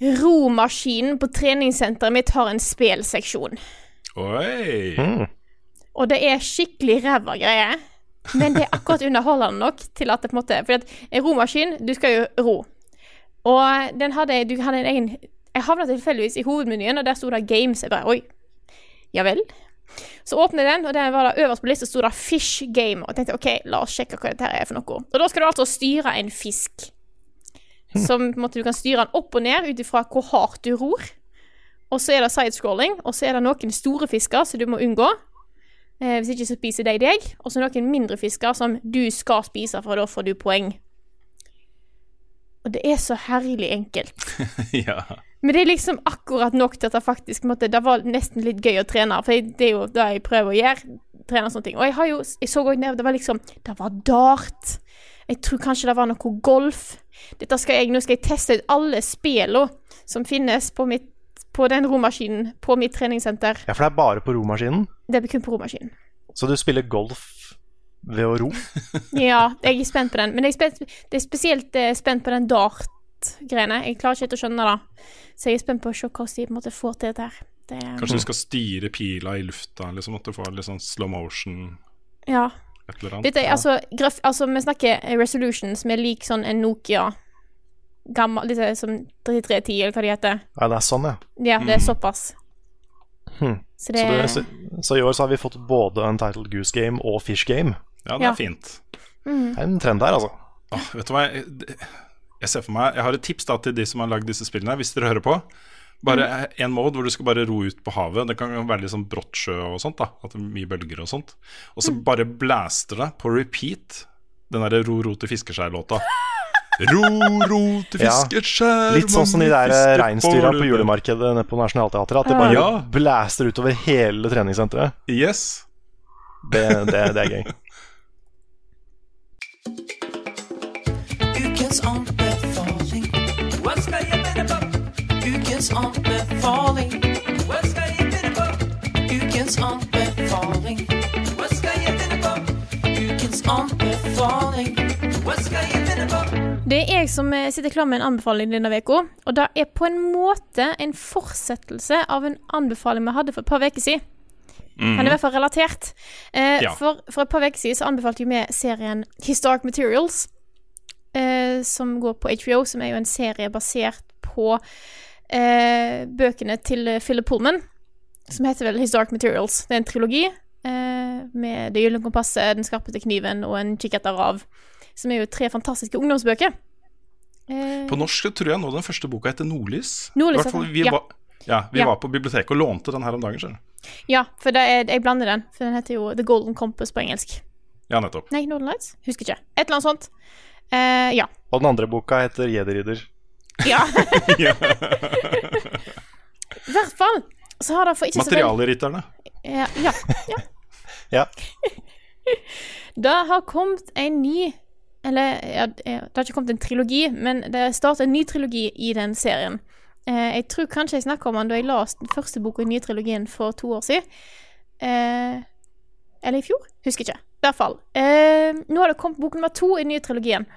romaskinen på treningssenteret mitt har en spelseksjon. Oi! Mm. Og det er skikkelig ræva greier. Men det er akkurat underholdende nok til at det på en måte For at en romaskin, du skal jo ro. Og den hadde Du hadde en egen Jeg havna tilfeldigvis i hovedmenyen, og der sto det Games. Jeg bare Oi. Ja vel. Så åpner jeg den, og der var det øverst på lista sto det Fish Game. Og jeg tenkte OK, la oss sjekke hva dette her er for noe. Og da skal du altså styre en fisk. Som måte, du kan styre den opp og ned ut ifra hvor hardt du ror. Og så er det sidescrolling, og så er det noen store fisker som du må unngå. Eh, hvis ikke så spiser de deg. Og så noen mindre fisker som du skal spise, for da får du poeng. Og det er så herlig enkelt. ja. Men det er liksom akkurat nok til at det faktisk måtte, Det var nesten litt gøy å trene, for det er jo det jeg prøver å gjøre. Trene sånne ting. Og jeg har jo Jeg så òg ned, det var liksom Det var dart. Jeg tror kanskje det var noe golf. Dette skal jeg, Nå skal jeg teste ut alle spillene som finnes på, mitt, på den romaskinen på mitt treningssenter. Ja, for det er bare på romaskinen. Det er kun på romaskinen. Så du spiller golf ved å ro? Ja, jeg er spent på den. Men jeg er spent, det er spesielt eh, spent på den dart-greiene. Jeg klarer ikke helt å skjønne det. Så jeg er spent på å se hvordan de får til dette her. Det, Kanskje du skal styre pila i lufta, liksom, at du får litt sånn slow motion ja. Et eller annet. Vet er altså, graf, altså Vi snakker resolution som er lik sånn en Nokia gammel Litt som 3310, eller hva de heter. Ja, det er sånn, ja. Ja, det er såpass. Hmm. Så det Så, det, så, så i år så har vi fått både Untitled Goose Game og Fish Game. Ja, det Ja. er fint. Det er en trend der, altså. Åh, vet du hva, jeg, jeg ser for meg Jeg har et tips da til de som har lagd disse spillene, hvis dere hører på. Bare en mode hvor du skal bare ro ut på havet. Det kan være litt sånn brått sjø og sånt. da At det er mye bølger og sånt. Og så bare blaster det på repeat den derre Ro, ro til fiskeskjær-låta. Ro, ro til Ja, fiskeskjær Litt sånn som de der fisker reinsdyra på julemarkedet nede på Nationaltheatret. At det bare Ja. blaster utover hele treningssenteret. Yes. Det, det, det er gøy. Ukens anbefaling. Ukens anbefaling. Ukens anbefaling. Det er jeg som eh, sitter klar med en anbefaling denne uka. Og det er på en måte en fortsettelse av en anbefaling vi hadde for et par uker siden. Han er i hvert fall relatert. Eh, Ja. for, for et par uker siden så anbefalte vi serien Historic Materials, eh, som går på HBO, som er jo en serie basert på eh, bøkene til Philip Pullman, som heter vel His Dark Materials. Det er en trilogi eh, med Det gylne kompasset, Den skarpete kniven og En kikk etter rav, som er jo tre fantastiske ungdomsbøker. Eh, På norsk tror jeg nå den første boka heter Nordlys. Nordlys hvert fall, vi, ja. var, ja, vi Ja. var på biblioteket og lånte den her om dagen. Selv. Ja, for det er, jeg blander den, for den heter jo The Golden Compass på engelsk. Ja, nettopp. Nei, Northern Lights? Husker ikke. Et eller annet sånt. Eh, ja. Og den andre boka heter Jedi-ridder. Ja. I hvert fall så har det for ikke så veldig Materialrytterne. ja, ja, ja. Ja. Det har kommet en ny Eller ja, det har ikke kommet en trilogi, men det starter en ny trilogi i den serien. Eh, jeg tror kanskje jeg snakka om den da jeg leste den første boka i den nye trilogien for to år siden. Eh, eller i fjor? Husker ikke. I hvert fall. Eh, nå har det kommet bok nummer to i den nye trilogien.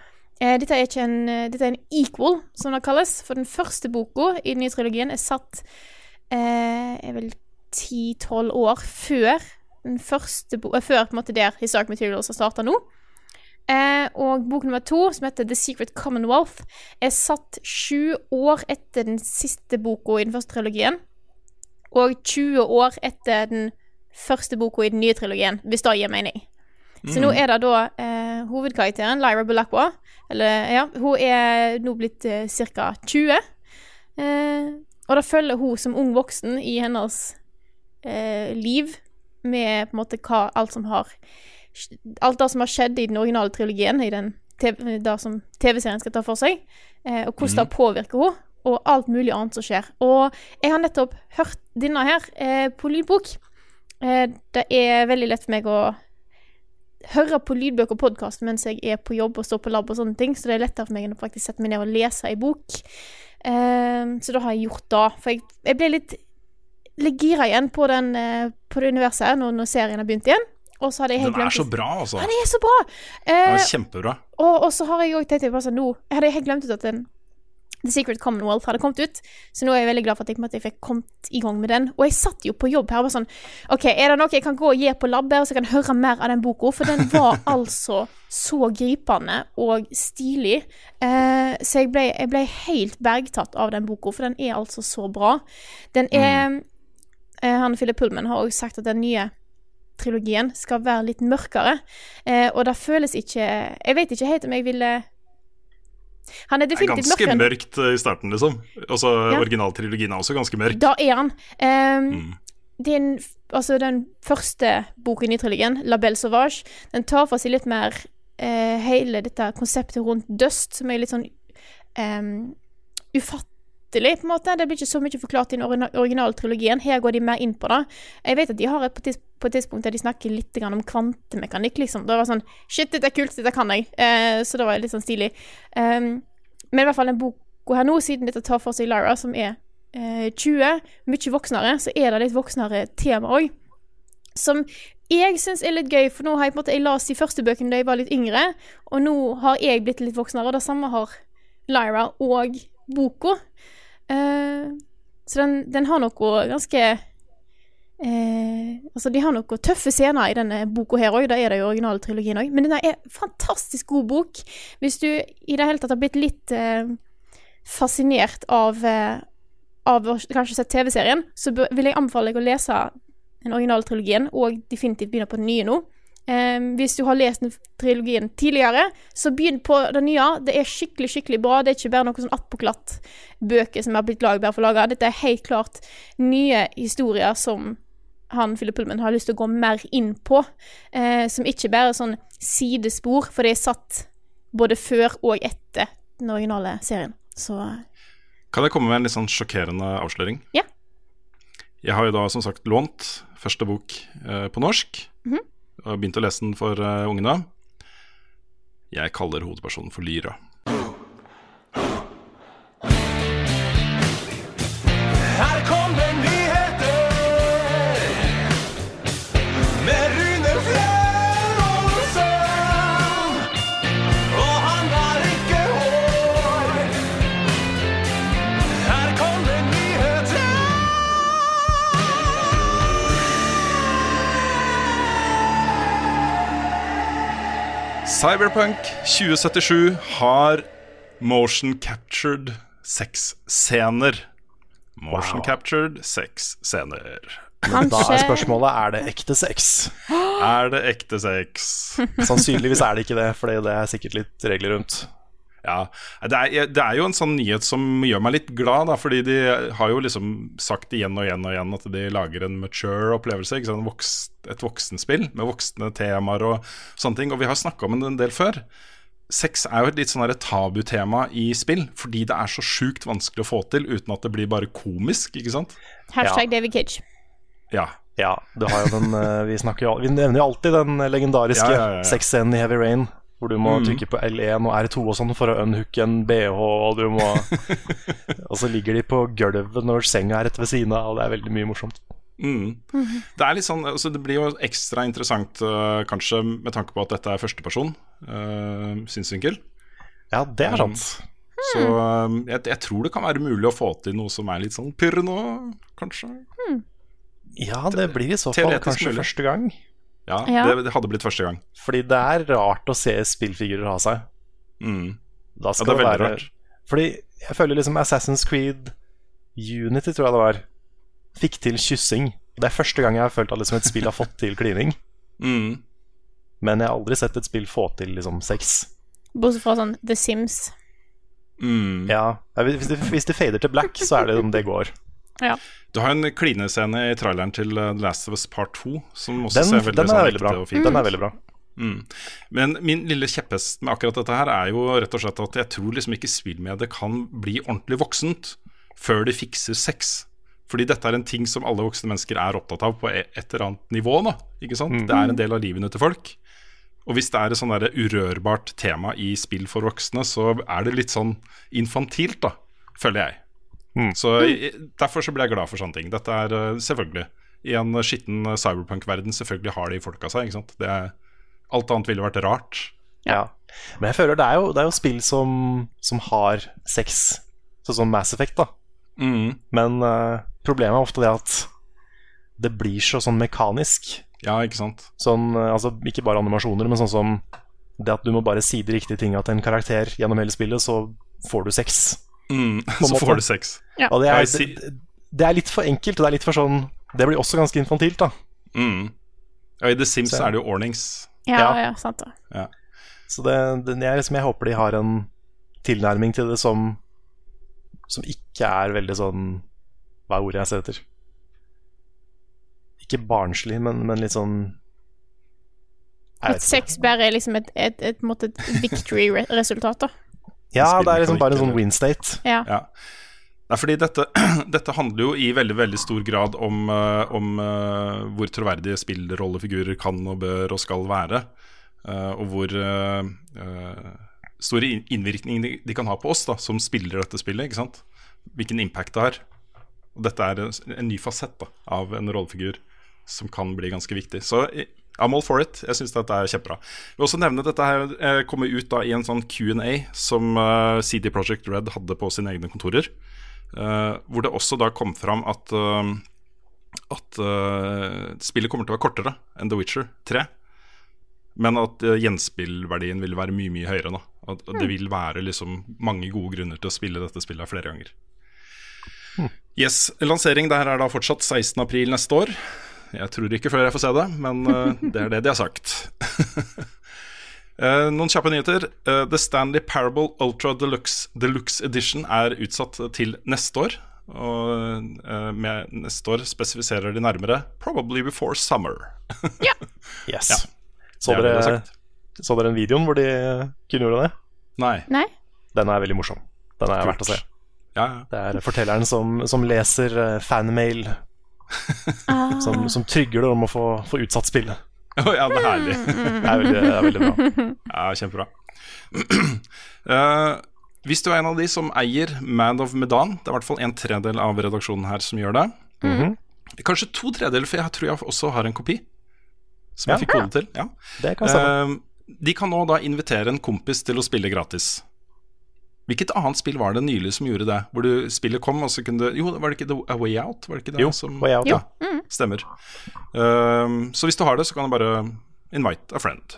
Eh, dette er en eh, Dette er en equal, som det kalles. For den første boka i den nye trilogien er satt eh, er vel ti-tolv år før den første bo eh, Før på en måte der Historic Materials har starta nå. Eh, og bok nummer to, som heter The Secret Commonwealth, er satt sju år etter den siste boka i den første trilogien. Og 20 år etter den første boka i den nye trilogien, hvis det gir mening. Så nå er det da eh, hovedkarakteren, Lyra Belacqua, eller ja, hun er nå blitt eh, ca. 20. Eh, og da følger hun som ung voksen i hennes eh, liv med på en måte hva alt som har Alt det som har skjedd i den originale trilogien, i den TV, det som TV-serien skal ta for seg, eh, og hvordan det påvirker henne, og alt mulig annet som skjer. Og jeg har nettopp hørt denne her eh, på lydbok. Eh, det er veldig lett for meg å høre på lydbøker og podkast mens jeg er på jobb og står på lab og sånne ting, så det er lettere for meg enn å faktisk sette meg ned og lese ei bok. Eh, så da har jeg gjort det. For jeg, jeg ble litt litt gira igjen på, den, eh, på det universet når, når serien har begynt igjen. Og så hadde jeg helt Den er glemt så bra, altså. Den er så bra! Den Eh, er kjempebra. og, og så har jeg òg tenkt på sånn nå Jeg helt glemt ut at den The Secret Commonwealth hadde kommet ut, så nå er jeg veldig glad for at jeg, at jeg fikk kommet i gang med den. Og jeg satt jo på jobb her og var sånn OK, er det noe jeg kan gå og gi på labbet, så jeg kan høre mer av den boka? For den var altså så gripende og stilig. Eh, så jeg ble, jeg ble helt bergtatt av den boka, for den er altså så bra. Den er eh, Han Philip Pullman har også sagt at den nye trilogien skal være litt mørkere. Eh, og det føles ikke Jeg vet ikke helt om jeg ville Han er definitivt ganske mørkere. enn- mørkt eh, i starten, liksom. Også Ja. Originaltrilogien er også ganske mørk. Da er han. Um, Mm. den, altså den første boken i trilogien, La Belle Sauvage, den tar for seg litt mer uh, hele dette konseptet rundt dust, som er litt sånn um, ufattelig, på en måte. Det blir ikke så mye forklart i den originaltrilogien. Her går de mer inn på det. Jeg vet at de har et på, et tidspunkt der de snakker litt om kvantemekanikk, liksom. Det var sånn Shit, dette er kult, dette kan jeg. Eh, så det var litt sånn stilig. Um, men i hvert fall den boka her nå, siden dette tar for seg Lara, som er eh, 20, mye voksnere, så er det litt voksnere tema òg. Som jeg syns er litt gøy, for nå har jeg på en måte Jeg las de første bøkene da jeg var litt yngre, og nå har jeg blitt litt voksnere, og det samme har Lyra og boka. Eh, så den, den har noe ganske uh, Altså, de har noen tøffe scener i denne boka her òg, det er det i originaltrilogien òg, men den er fantastisk god bok. Hvis du i det hele tatt har blitt litt uh, fascinert av av kanskje sett TV-serien, så vil jeg anbefale deg å lese den originale trilogien, og definitivt begynne på den nye nå. Ehm, hvis du har lest den trilogien tidligere, så begynn på den nye. Det er skikkelig, skikkelig bra. Det er ikke bare noen sånn attpåklatt-bøker som har blitt laget bare for laga. Dette er helt klart nye historier som han Philip Pullman har lyst til å gå mer inn på. Uh, som ikke bare er sånn sidespor, for det er satt både før og etter den originale serien. Så Kan jeg komme med en litt sånn sjokkerende avsløring? Ja. Jeg har jo da som sagt lånt første bok uh, på norsk. Og begynt å lese den for uh, ungene. Jeg kaller hovedpersonen for Lyra. Cyberpunk 2077 har motion captured sexscener. Motion Wow. captured sexscener. Men da er spørsmålet er det ekte sex. Er det ekte sex? Sannsynligvis er det ikke det, for det er sikkert litt regler rundt. Ja, det er, det er jo en sånn nyhet som gjør meg litt glad, da, fordi de har jo liksom sagt igjen og igjen og igjen at de lager en mature opplevelse, ikke sant? Voks, et voksenspill med voksne temaer og sånne ting. Og vi har snakka om det en del før. Sex er jo et litt sånn tabutema i spill, fordi det er så sjukt vanskelig å få til uten at det blir bare komisk, ikke sant? Hashtag David Cage. Ja. Ja, du har jo den eh, Vi, snakker jo, vi nevner jo alltid den legendariske Ja, ja, ja, ja. sexscenen i Heavy Rain. Hvor du må Mm. trykke på L1 og R2 og sånn for å unhooke en BH, og du må Og så ligger de på gulvet når senga er rett ved siden av, og det er veldig mye morsomt. Mm. Det er litt sånn, altså det blir jo ekstra interessant uh, kanskje med tanke på at dette er førsteperson uh, synsvinkel. Ja, det er sant. Så um, jeg, jeg tror det kan være mulig å få til noe som er litt sånn pyrr nå, kanskje. Ja, det blir i så fall kanskje mulig. første gang. Ja, Ja. Det, det hadde blitt første gang. Fordi det er rart å se spillfigurer ha seg. Mm. Da Ja, det er det, veldig være rart. Fordi jeg føler liksom Assassin's Creed Unity, tror jeg det var, fikk til kyssing. Det er første gang jeg har følt at liksom et spill har fått til klining. Mm. Men jeg har aldri sett et spill få til liksom sex. Bortsett fra sånn The Sims. Mm. Ja, Hvis det, hvis det fader til black, så er det om det går. Ja. Du har en klinescene i traileren til uh, The Last of Us Part 2 som også Den, ser veldig, den sånn er veldig ekte bra. og fin Den er veldig bra. Mm. Men min lille kjepphest med akkurat dette her er jo rett og slett at jeg tror liksom ikke spillmediet kan bli ordentlig voksent før de fikser sex. Fordi dette er en ting som alle voksne mennesker er opptatt av på e- et eller annet nivå. Da, ikke sant? Det er en del av livene til folk. Og hvis det er et sånn der urørbart tema i spill for voksne, så er det litt sånn infantilt, da, føler jeg. Mm. Så mm. Derfor så blir jeg glad for sånne ting. Dette er eh, selvfølgelig I en skitten eh, cyberpunk-verden selvfølgelig har de folka seg. ikke sant? Det er, alt annet ville vært rart. Ja. Men jeg føler det er jo, det er jo spill som, som har sex, sånn som Mass Effect, da. Mm. Men uh, problemet er ofte det at det blir så sånn mekanisk. Ja, ikke sant. Sånn, eh, altså Ikke bare animasjoner, men sånn som det at du må bare si de riktige tinga til en karakter gjennom hele spillet, så får du sex. Mm. Så måte. får du sex. Og det er, det, det er litt for enkelt, og det er litt for sånn Det blir også ganske infantilt, da. Mm. Ja, I The Sims Så- er det jo ordnings. Ja, Ja. ja, sant det. Ja. Så det, det jeg, liksom, jeg håper de har en tilnærming til det som Som ikke er veldig sånn Hva er ordet jeg ser etter? Ikke barnslig, men, men litt sånn At sex bare er liksom et, et, et, på et victory-resultat, da. Ja, det er liksom bare en sånn win state. Ja. Ja. Nei, fordi dette, dette handler jo i veldig veldig stor grad om, eh, om eh, hvor troverdige spillrollefigurer kan og bør og skal være. eh, og hvor stor innvirkning de, de kan ha på oss da, som spiller dette spillet. ikke sant? Hvilken impact det har. Og dette er en, en ny fasett da, av en rollefigur som kan bli ganske viktig. Så I'm all for it. Jeg syns dette er kjempebra. Jeg vil også nevne Dette her eh, kommer ut da i en sånn Q&A som eh, CD Projekt Red hadde på sine egne kontorer. eh, hvor det også da kom fram at, at spillet kommer til å være kortere enn The Witcher 3. Men at gjenspillverdien vil være mye mye høyere. nå At det vil være liksom mange gode grunner til å spille dette spillet flere ganger. Yes, Lansering der er da fortsatt 16. april neste år. Jeg tror ikke før jeg får se det, men eh, det er det de har sagt. Eh, noen kjappe nyheter. Eh, The Stanley Parable Ultra Deluxe, Deluxe Edition er utsatt til neste år. Og eh, med neste år spesifiserer de nærmere 'Probably before summer'. Yes. Ja. Så, er dere, så dere den videoen hvor de kunne gjøre det? Nei. Nei? Den er veldig morsom. Den er verdt å se. Ja, ja. Det er fortelleren som, som leser fanmail, Ah. som, som trygger det om å få, få utsatt spillet. Oh, ja, det er herlig. Det er veldig, det er veldig bra. Ja, kjempebra. Uh, hvis du er en av de som eier Mad of Medan, det er i hvert fall en tredel av redaksjonen her som gjør det. Mhm. Kanskje to tredeler, for jeg tror jeg også har en kopi. Som Ja. jeg fikk kode til. Ja. Det kan. Eh, de kan nå da invitere en kompis til å spille gratis. Hvilket annet spill var det nylig som gjorde det? Hvor du, spillet kom, og så kunne du Jo, var det ikke The A Way Out? Var det ikke det Jo, som, Way Out, ja. Mm. Stemmer. Um, så hvis du har det, så kan du bare invite a friend.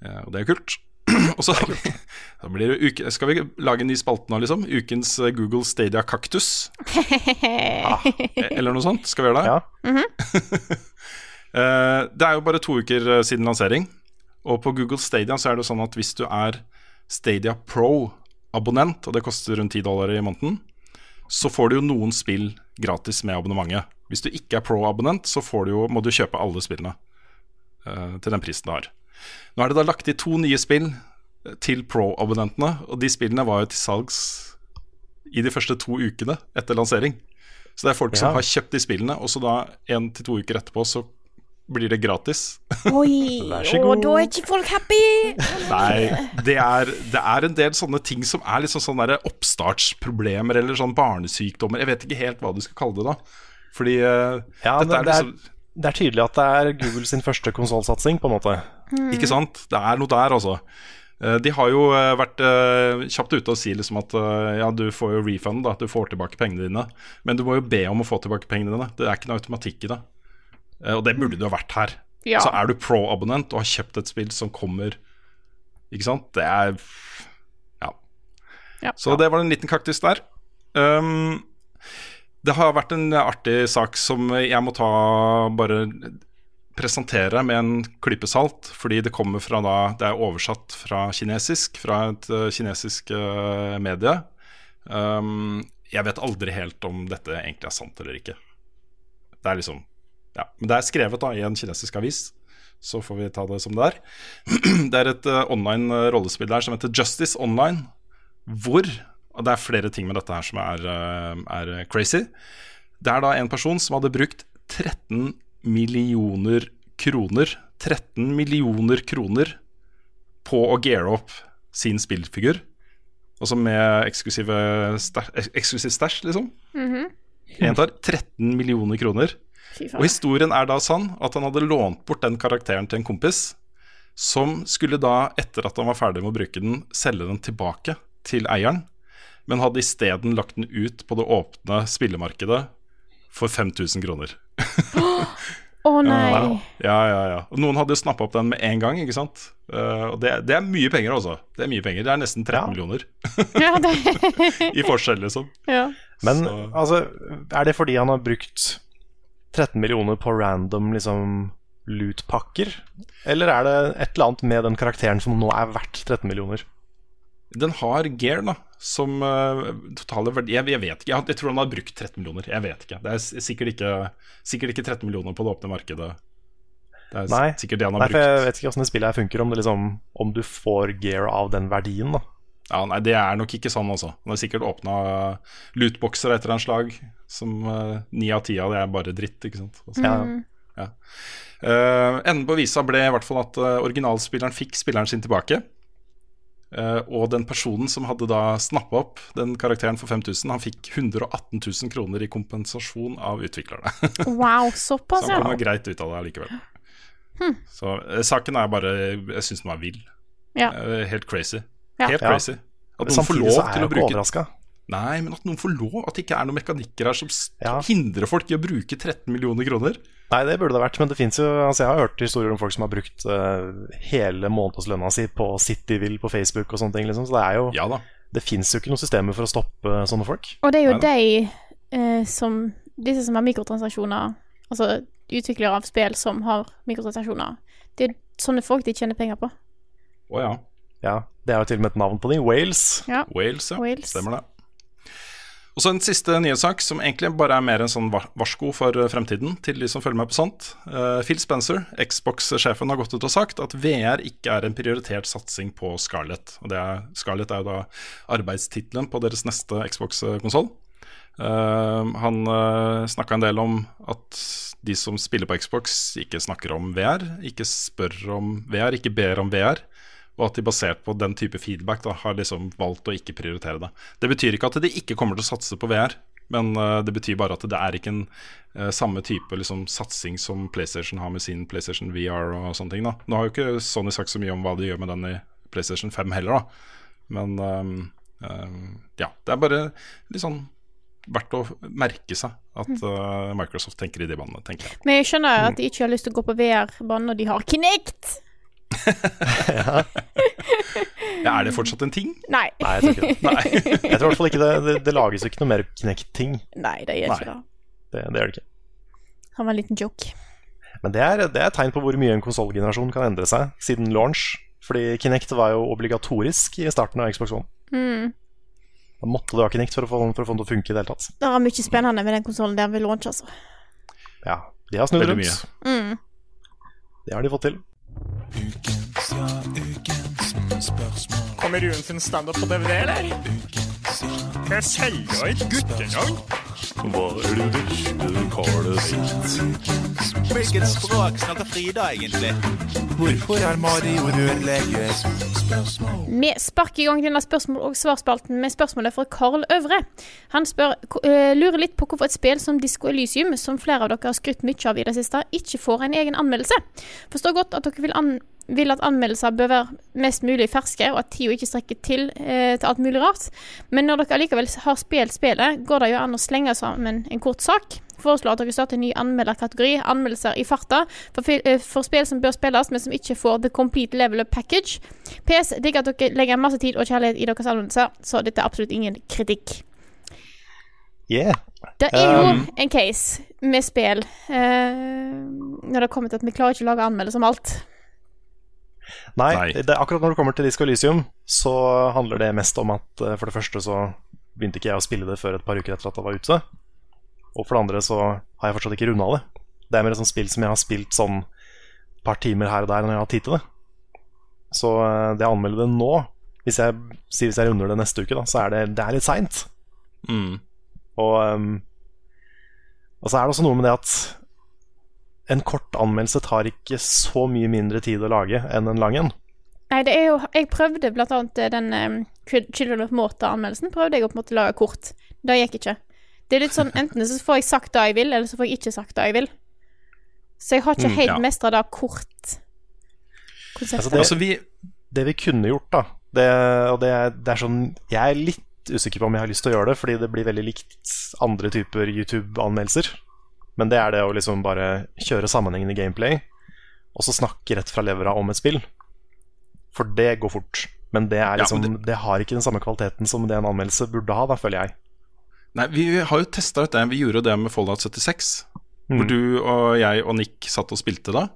Ja, og det er kult. og så da blir det uke, skal vi lage en ny spalte nå, liksom? Ukens eh, Google Stadia Kaktus. Eller noe sånt. Skal vi gjøre det? Ja. Eh, det er jo bare to uker eh, siden lansering. Og på Google Stadia så er det sånn at hvis du er Stadia Pro-abonnent, og det koster rundt 10 dollar i måneden, så får du jo noen spill gratis med abonnementet. Hvis du ikke er Pro-abonnent, så får du jo, må du kjøpe alle spillene uh, til den prisen du har. Nå er det da lagt i to nye spill eh, til Pro-abonnentene, og de spillene var jo til salgs i de første to ukene etter lansering. Så det er folk som har kjøpt de spillene, og så da en til to uker etterpå så blir det gratis. Oi, Vær så og da er ikke folk happy! Nei, det er, det er en del sånne ting som er liksom sånne der oppstartsproblemer eller sånn barnesykdommer. Jeg vet ikke helt hva du skal kalle det da. Fordi uh, Ja, dette er det er, liksom det er tydelig at det er Google sin første konsollsatsing, på en måte. Ikke sant? Det er noe der, altså. Eh, De har jo eh, vært kjapt ute og si liksom at ja, du får jo refund, da, du får tilbake pengene dine. Men du må jo be om å få tilbake pengene dine. Det er ikke noe automatikk i det. Eh, Og det burde du ha vært her. Ja. Så er du pro-abonnent og har kjøpt et spill som kommer Ikke sant? Det er Ja. Ja. Så det var en liten kaktus der. Um, det har vært en artig sak som jeg må ta bare presentere med en klype salt, fordi det kommer fra da Det er oversatt fra kinesisk, fra et eh, kinesisk uh, medie. Um, jeg vet aldri helt om dette egentlig er sant eller ikke. Det er liksom Ja, men det er skrevet da i en kinesisk avis, så får vi ta det som det er. Det er et uh, online uh, rollespill der som heter Justice Online, hvor Og det er flere ting med dette her som er, eh, er crazy. Det er da en person som hadde brukt 13 millioner kroner 13 millioner kroner på å geare opp sin spillfigur. Altså med eksklusiv stæsj, liksom. En tar 13 millioner kroner. Og historien er da sånn at han hadde lånt bort den karakteren til en kompis, som skulle da, etter at han var ferdig med å bruke den, selge den tilbake til eieren, men hadde isteden lagt den ut på det åpne spillemarkedet for 5000 kroner. Å nei. Ja, ja, ja. Og noen hadde jo snappa opp den med en gang, ikke sant. Uh, og det, det er mye penger, altså. Det er mye penger. Det er nesten 13 Ja. millioner Ja, det, i forskjell, liksom. ja. Men Så- altså, er det fordi han har brukt 13 millioner på random liksom lootpakker? Eller er det et eller annet med den karakteren som nå er verdt 13 millioner? Den har gear, da, som uh, totale verdi jeg, jeg vet ikke. Jeg, jeg tror han har brukt 13 millioner. Jeg vet ikke. Det er sikkert ikke, sikkert ikke 13 millioner på det åpne markedet. Det er Nei, sikkert det han har Nei for jeg vet ikke åssen det spillet her funker, om, det liksom, om du får gear av den verdien. da Ja, nei, det er nok ikke sånn, altså. Han har sikkert åpna lootboxer etter en slag, som eh, ni av ti av det er bare dritt, ikke sant. Altså. Ja. Uh, enden på visa ble i hvert fall at uh, originalspilleren fikk spilleren sin tilbake. Uh, og den personen som hadde da snappa opp den karakteren for 5000, han fikk 118 000 kroner i kompensasjon av utviklerne. Wow, Så såpass, han ja. kommer greit ut av det allikevel. Så eh, saken er bare Jeg syns den var vill. Ja. Eh, helt crazy. Helt Ja. crazy. At noen får Samtidig lov så er til jeg å ikke bruke overraska. Nei, men at noen får lov. At det ikke er noen mekanikker her som Ja. hindrer folk i å bruke 13 millioner kroner. Nei, det burde det vært, men det fins jo altså Jeg har hørt historier om folk som har brukt uh, hele månedslønna si på Cityville på Facebook og sånne ting, liksom. Så det er jo Ja da. Det fins jo ikke noe systemer for å stoppe sånne folk. Og det er jo de uh, som Disse som har mikrotransaksjoner, altså utviklere av spill som har mikrotransaksjoner, det er sånne folk de tjener penger på. Å ja. Ja, Det er jo til og med et navn på dem. Wales. Ja. Wales, ja. Wales. Stemmer det. Og så en siste nyhetssak som egentlig bare er mer en sånn varsko for eh, fremtiden til de som følger med på sånt. Uh, Phil Spencer, Xbox-sjefen, har gått ut og sagt at VR ikke er en prioritert satsing på Scarlett. Og det er, Scarlett er jo da arbeidstittelen på deres neste Xbox-konsoll. han uh, snakka en del om at de som spiller på Xbox, ikke snakker om VR, ikke spør om VR, ikke ber om VR. Og at de basert på den type feedback da, har liksom valgt å ikke prioritere det. Det betyr ikke at de ikke kommer til å satse på VR, men eh, det betyr bare at det er ikke en uh, samme type liksom, satsing som PlayStation har med sin PlayStation VR og sånne ting. da. Nå har jo ikke Sony sagt så mye om hva de gjør med den i PlayStation 5 heller, da. Men um, um, ja, det er bare litt sånn verdt å merke seg at uh, Microsoft tenker i de banene, tenker jeg. Men jeg skjønner at de ikke har lyst til å gå på VR-banen når de har Kinect. Ja, er det fortsatt en ting? Nei. Nei, jeg tror ikke det. Nei. Jeg tror i hvert fall ikke det, det, det lages ikke noe mer Kinect-ting. Nei, det gjør ikke det. Det, det gjør det ikke. Han var en liten joke. Men det er, det er tegn på hvor mye en konsollgenerasjon kan endre seg siden launch. Fordi Kinect var jo obligatorisk i starten av Xbox One. Mm. Da måtte du ha Kinect for å få, for å få den til å funke i det hele tatt. Det var mye spennende med den konsollen der ved launch, altså. Ja, de har snudd rundt. Mm. Det har de fått til. Kommer Ruen sin standup på DVD, eller? Jeg selger et guttenavn. Hva er det verste Carl sitt? Hvilket språk snakker Frida egentlig? Hvorfor er Mario rørlege? Vi sparker i gang denne spørsmål- og svarspalten med spørsmålet fra Karl Øvre. Han spør, øh, lurer litt på hvorfor et spill som Disko Elysium, som flere av dere har skrytt mye av i det siste, ikke får en egen anmeldelse. Forstår godt at dere vil, an vil at anmeldelser bør være mest mulig ferske, og at tida ikke strekker til eh, til alt mulig rart. Men når dere allikevel har spilt spillet, går det jo an å slenge sammen en kort sak. Foreslår at dere starter en ny anmelderkategori, anmeldelser i farta, for, eh, for spill som bør spilles, men som ikke får the complete level up package. PS digger at dere legger masse tid og kjærlighet i deres anmeldelser, så dette er absolutt ingen kritikk. Yeah. Det er jo Um, en case med spill eh, når det kommer til at vi klarer ikke å lage anmeldelser om alt. Nei, Nei. Det, akkurat når det kommer til Disco Elysium, så handler det mest om at eh, for det første så begynte ikke jeg å spille det før et par uker etter at det var ute. Og for det andre så har jeg fortsatt ikke runda det. Det er mer et sånt spill som jeg har spilt sånn et par timer her og der når jeg har tid til det. Så eh, det å anmelde det nå, hvis jeg sier hvis jeg runder det neste uke, da, så er det, det er litt seint. Mm. Og, um, og så er det også noe med det at en kort anmeldelse tar ikke så mye mindre tid å lage enn en lang en. Nei, det er jo Jeg prøvde blant annet den um, Children of Morta-anmeldelsen. Prøvde jeg å på en måte lage kort. Det gikk ikke. Det er litt sånn enten så får jeg sagt det jeg vil, eller så får jeg ikke sagt det jeg vil. Så jeg har ikke Mm, helt ja. mestra det kort konseptet. Altså, det- Altså, vi Det vi kunne gjort, da det, Og det, er- det er sånn Jeg er litt usikker på om jeg har lyst til å gjøre det, fordi det blir veldig likt andre typer YouTube-anmeldelser. Men det er det å liksom bare kjøre sammenhengende gameplay, og så snakke rett fra levra om et spill. For det går fort. Men det, er Ja, liksom, men det... har ikke den samme kvaliteten som det en anmeldelse burde ha, da, føler jeg. Nei, vi har jo testa ut det. Vi gjorde det med Fallout 76. Mm. Hvor du og jeg og Nick satt og spilte da,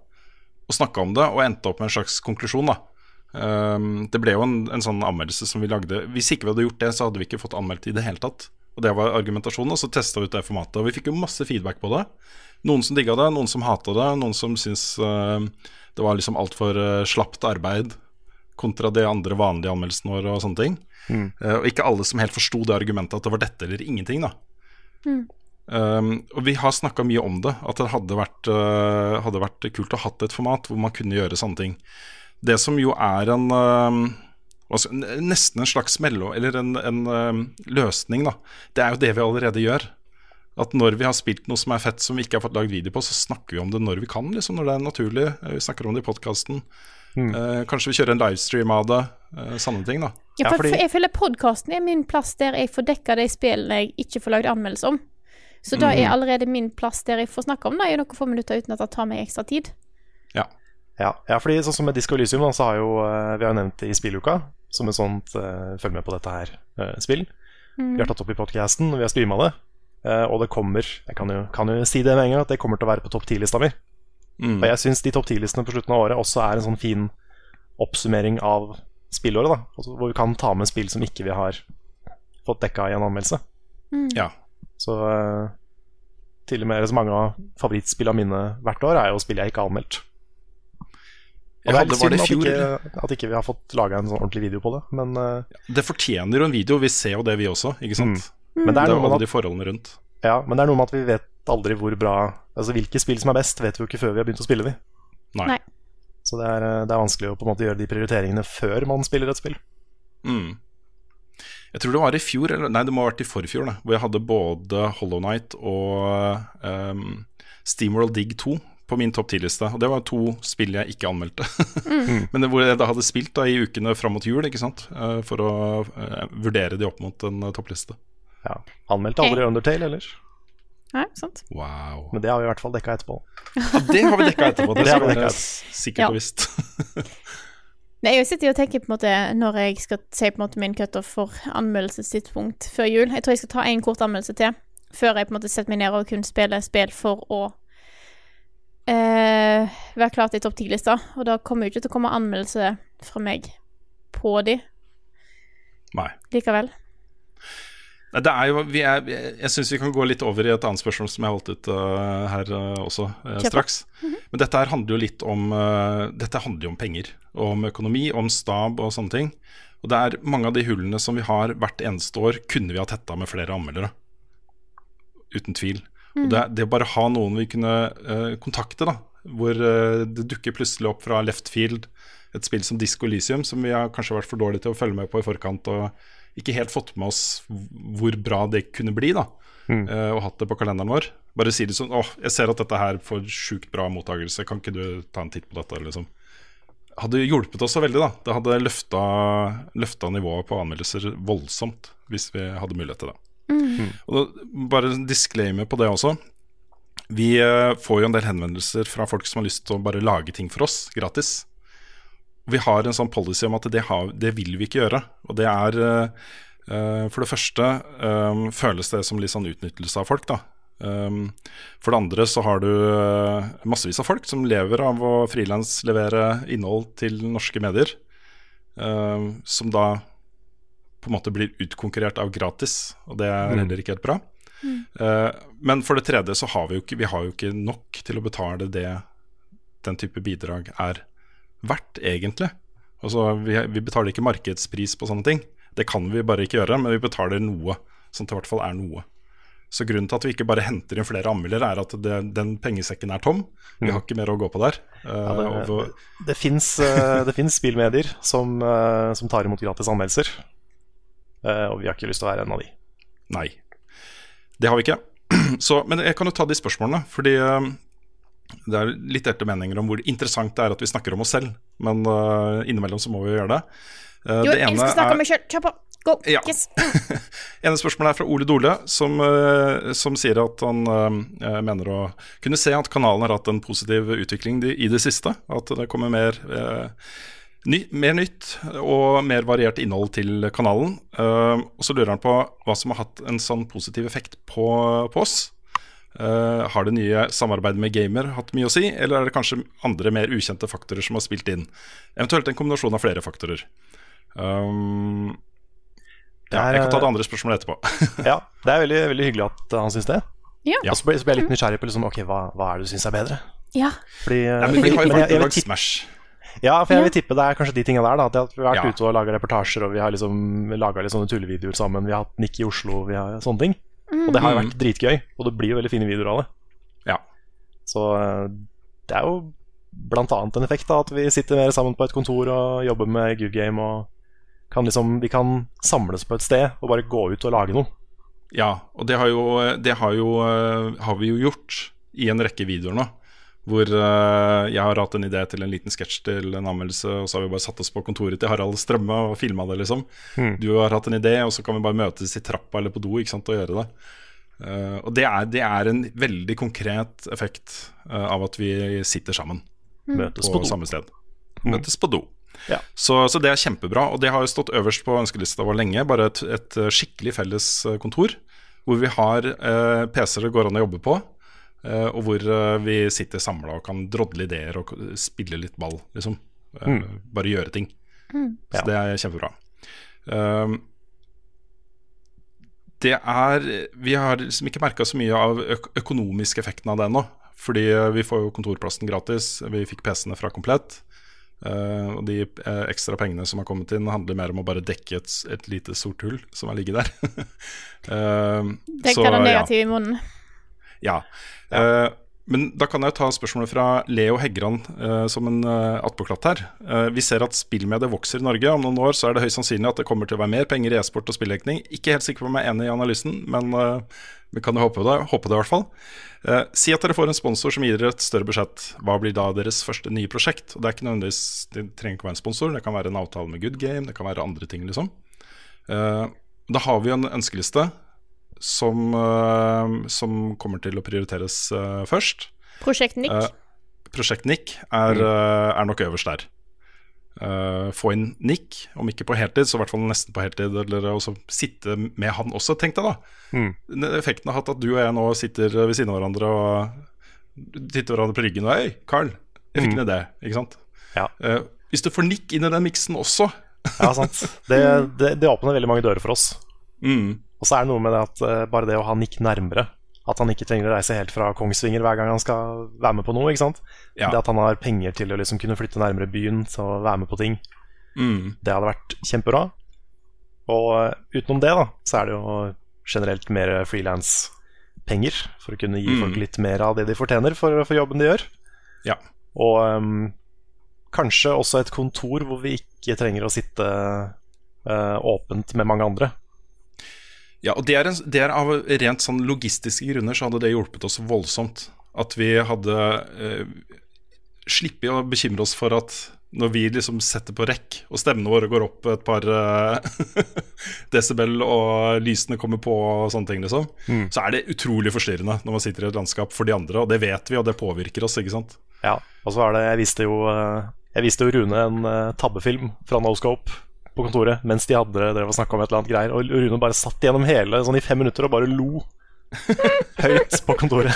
og snakka om det, og endte opp med en slags konklusjon. da Um, Det ble jo en, en sånn anmeldelse som vi lagde. Hvis ikke vi hadde gjort det, så hadde vi ikke fått anmeldt i det hele tatt. Og det var argumentasjonen, og så testa vi ut det formatet. Og vi fikk jo masse feedback på det. Noen som digga det, noen som hata det, noen som syntes uh, det var liksom altfor uh, slapt arbeid kontra de andre vanlige anmeldelsene våre og sånne ting. Mm. Uh, og ikke alle som helt forsto det argumentet at det var dette eller ingenting, da. Um, og vi har snakka mye om det, at det hadde vært, uh, hadde vært kult å hatt et format hvor man kunne gjøre sånne ting. Det som jo er en hva Nesten en slags mello, eller en, en um, løsning, da. Det er jo det vi allerede gjør. At når vi har spilt noe som er fett som vi ikke har fått lagd video på, så snakker vi om det når vi kan, liksom, når det er naturlig. Uh, Vi snakker om det i podkasten. kanskje vi kjører en livestream av det. uh, sånne ting, da. Ja, Ja, for, fordi- for jeg føler podkasten er min plass der jeg får dekka de spillene jeg ikke får lagd anmeldelse om. Så da er allerede min plass der jeg får snakke om det i noen få minutter uten at det tar meg ekstra tid. Ja. Ja, ja fordi sånn som med Disco Elysium, da, så har jo eh, vi har jo nevnt det i spilluka som et sånt uh, følg med på dette her eh, spill. Vi har tatt opp i podcasten, og vi har streama det. Uh, og det kommer, jeg kan jo, kan jo si det med en gang, at det kommer til å være på topp 10-lista mi. Mm. Og jeg syns de topp 10-listene på slutten av året også er en sånn fin oppsummering av spillåret. da altså, Hvor vi kan ta med spill som ikke vi har fått dekka i en anmeldelse. ja. Så til og med så mange av favorittspillene mine hvert år er jo spill jeg ikke har anmeldt. Og Jeg det er hadde, litt var det synd i fjor, at, ikke, at ikke vi har fått laga en sånn ordentlig video på det. Men, uh, Det fortjener jo en video, vi ser jo det vi også, ikke sant? men det Det er noe med alle de forholdene rundt. Ja, men det er noe med at vi vet aldri hvor bra Altså Hvilke spill som er best, vet vi jo ikke før vi har begynt å spille de. Nei. Nei. Så det er, eh, det er vanskelig å på en måte gjøre de prioriteringene før man spiller et spill. Mm. Jeg tror det var i fjor, eller nei, det må ha vært i forfjor, da, hvor jeg hadde både Hollow Night og um, Steamworld Dig 2 på min topp 10-liste. Og det var to spill jeg ikke anmeldte. Men det, hvor jeg da hadde spilt da i ukene fram mot jul, ikke sant? Eh, for å uh, vurdere de opp mot en eh, toppliste. Ja. Anmeldte aldri Undertale, eller? Nei, sant? Wow. Men det har vi i hvert fall dekka etterpå. Ja, det har vi dekka etterpå. Det Det har vi dekka sikkert Ja. og visst. Nei, jeg sitter og tenker på en måte når jeg skal si på en måte min cutoff for anmeldelsestidspunkt før jul. Jeg tror jeg skal ta en kort anmeldelse til før jeg på en måte setter meg ned og kun spiller spill for å eh, være klart i topp ti-lista. Og da kommer jo ikke til å komme anmeldelse fra meg på de Nei. likevel. Det er jo, vi er, jeg syns vi kan gå litt over i et annet spørsmål som jeg har holdt ut uh, her uh, også uh, straks. Mm -hmm. Men dette her handler jo litt om Dette handler jo om penger. Og om økonomi, om stab og sånne ting. Og det er mange av de hullene som vi har hvert eneste år, kunne vi ha tetta med flere anmeldere. uten tvil. Og det, det å bare ha noen vi kunne uh, kontakte, da, hvor uh, det dukker plutselig opp fra left field et spill som Disco Elysium, som vi har kanskje vært for dårlige til å følge med på i forkant, og ikke helt fått med oss hvor bra det kunne bli, da. eh, og hatt det på kalenderen vår. Bare si det sånn Å, jeg ser at dette her får sjukt bra mottakelse, kan ikke du ta en titt på dette? liksom hadde hjulpet oss så veldig. da Det hadde løfta, løfta nivået på anmeldelser voldsomt hvis vi hadde mulighet til det. Og da, Bare en disclaimer på det også. Vi eh, får jo en del henvendelser fra folk som har lyst til å bare lage ting for oss gratis. Vi har en sånn policy om at det, har, det vil vi ikke gjøre. Og det er eh, eh, For det første føles det som litt sånn utnyttelse av folk, da. For det andre så har du massevis av folk som lever av å frilanslevere innhold til norske medier, som da på en måte blir utkonkurrert av gratis, og det er heller ikke helt bra. Eh, men for det tredje så har vi jo ikke, vi har jo ikke nok til å betale det den type bidrag er verdt, egentlig. Altså, vi, vi betaler ikke markedspris på sånne ting. Det kan vi bare ikke gjøre, men vi betaler noe, sånn at det i hvert fall er noe. Så grunnen til at vi ikke bare henter inn flere anmeldere, er at det, den pengesekken er tom. Vi har ikke mer å gå på der. Eh, Ja, det det, det fins det finnes spillmedier som, eh, som tar imot gratis anmeldelser. Eh, Og vi har ikke lyst til å være en av de. Nei, det har vi ikke. Så, men jeg kan jo ta de spørsmålene, fordi eh, det er litt delte meninger om hvor interessant det er at vi snakker om oss selv. Men eh, innimellom så må vi jo gjøre det. Eh, Jo, det jeg ene skal snakke er- om meg sjøl. Kjør på. Go. Ja. Yes. ene spørsmålet er fra Ole Dole, som, som sier at han uh, mener å kunne se at kanalen har hatt en positiv utvikling de, i det siste. At det kommer mer, eh, ny, mer nytt og mer variert innhold til kanalen. Uh, og så lurer han på hva som har hatt en sånn positiv effekt på, på oss. Uh, har det nye samarbeidet med gamer hatt mye å si, eller er det kanskje andre mer ukjente faktorer som har spilt inn? Eventuelt en kombinasjon av flere faktorer. Um, ja, jeg kan ta det eh, andre spørsmålet etterpå. Ja, det er veldig, veldig hyggelig at han syns det. Ja. Og så ble, så ble jeg litt nysgjerrig på liksom, okay, hva, hva er det du syns er bedre. Ja. Fordi, Nei, men vi fordi- har jo men jeg- faktisk jeg Ja, for jeg Ja. vil tippe det er kanskje de tinga der. Da, at vi har vært Ja. ute og laga reportasjer, og vi har liksom laga litt sånne tullevideoer sammen. Vi har hatt Nick i Oslo, vi har sånne ting. Og det har jo vært dritgøy, og det blir jo veldig fine videoer av det. Ja. Så eh, det er jo blant annet en effekt av at vi sitter mer sammen på et kontor og jobber med Good Game og kan liksom, vi kan samles på et sted og bare gå ut og lage noe. Ja, og det har, jo, det har, jo, eh, har vi jo gjort i en rekke videoer nå. Hvor uh, jeg har hatt en idé til en liten sketsj til en anmeldelse, og så har vi bare satt oss på kontoret til Harald Strømme og filma det, liksom. Du har hatt en idé, og så kan vi bare møtes i trappa eller på do ikke sant, og gjøre det. Uh, og det er, det er en veldig konkret effekt uh, av at vi sitter sammen Møtes på på samme sted. Møtes på do. Ja. Så, så det er kjempebra, og det har jo stått øverst på ønskelista vår lenge. Bare et, et skikkelig felles kontor, hvor vi har eh, PC-er det går an å jobbe på. Eh, og hvor eh, vi sitter samla og kan drodle ideer og spille litt ball, liksom. Mm. Bare gjøre ting. Mm. Så det er kjempebra. Um, det er Vi har liksom ikke merka så mye av øk økonomiske effekten av det ennå. Fordi eh, vi får jo kontorplassen gratis. Vi fikk PC-ene fra Komplett. Uh, og de uh, ekstra pengene som har kommet inn, handler mer om å bare dekke et, et lite sort hull som har ligget der. uh, Tenk den negative ja. i munnen. Ja. Eh, men da kan jeg ta spørsmålet fra Leo Heggran uh, som en uh, attpåklatt her. Uh, vi ser at spillmediet vokser i Norge. Om noen år så er det høyst sannsynlig at det kommer til å være mer penger i e-sport og spilldekning. Ikke helt sikker på om jeg er enig i analysen, men eh, vi kan jo håpe det, håpe det i hvert fall. Eh, si at dere får en sponsor som gir dere et større budsjett. Hva blir da deres første nye prosjekt? Og Det er ikke nødvendigvis, det trenger ikke å være en sponsor, det kan være en avtale med Good Game, det kan være andre ting, liksom. Eh, da har vi en ønskeliste som, eh, som kommer til å prioriteres eh, først. Prosjekt Nick. Eh, Prosjekt Nick er, eh, er nok øverst der. Uh, få inn Nick, om ikke på heltid, så i hvert fall nesten på heltid. Eller også sitte med han også, tenk deg da. Mm. Effekten har hatt at du og jeg nå sitter ved siden av hverandre og titter hverandre på ryggen og Hei, Carl, jeg fikk en idé. Ikke sant? Ja. Uh, hvis du får Nick inn i den miksen også Ja, sant. Det, det, det åpner veldig mange dører for oss. mm, Og så er det noe med det at eh, bare det å ha Nick nærmere At han ikke trenger å reise helt fra Kongsvinger hver gang han skal være med på noe. Ja. Det at han har penger til å liksom kunne flytte nærmere byen til å være med på ting, mm, det hadde vært kjempebra. Og eh, utenom det, da, så er det jo generelt mer penger for å kunne gi Mm. folk litt mer av det de fortjener for, for jobben de gjør. Ja. Og um, kanskje også et kontor hvor vi ikke trenger å sitte uh, åpent med mange andre. Ja, og det er, en, det er av rent sånn logistiske grunner så hadde det hjulpet oss voldsomt. At vi hadde eh, sluppet å bekymre oss for at når vi liksom setter på rekk, og stemmene våre går opp et par eh, desibel, og lysene kommer på og sånne ting, liksom, Mm. så er det utrolig forstyrrende når man sitter i et landskap for de andre, og det vet vi, og det påvirker oss, ikke sant. Ja, og så er det Jeg viste jo, eh, jeg viste jo Rune en eh, tabbefilm fra Noscope på kontoret mens de hadde drev og snakka om et eller annet greier. Og Rune bare satt gjennom hele sånn i fem minutter og bare lo høyt på kontoret.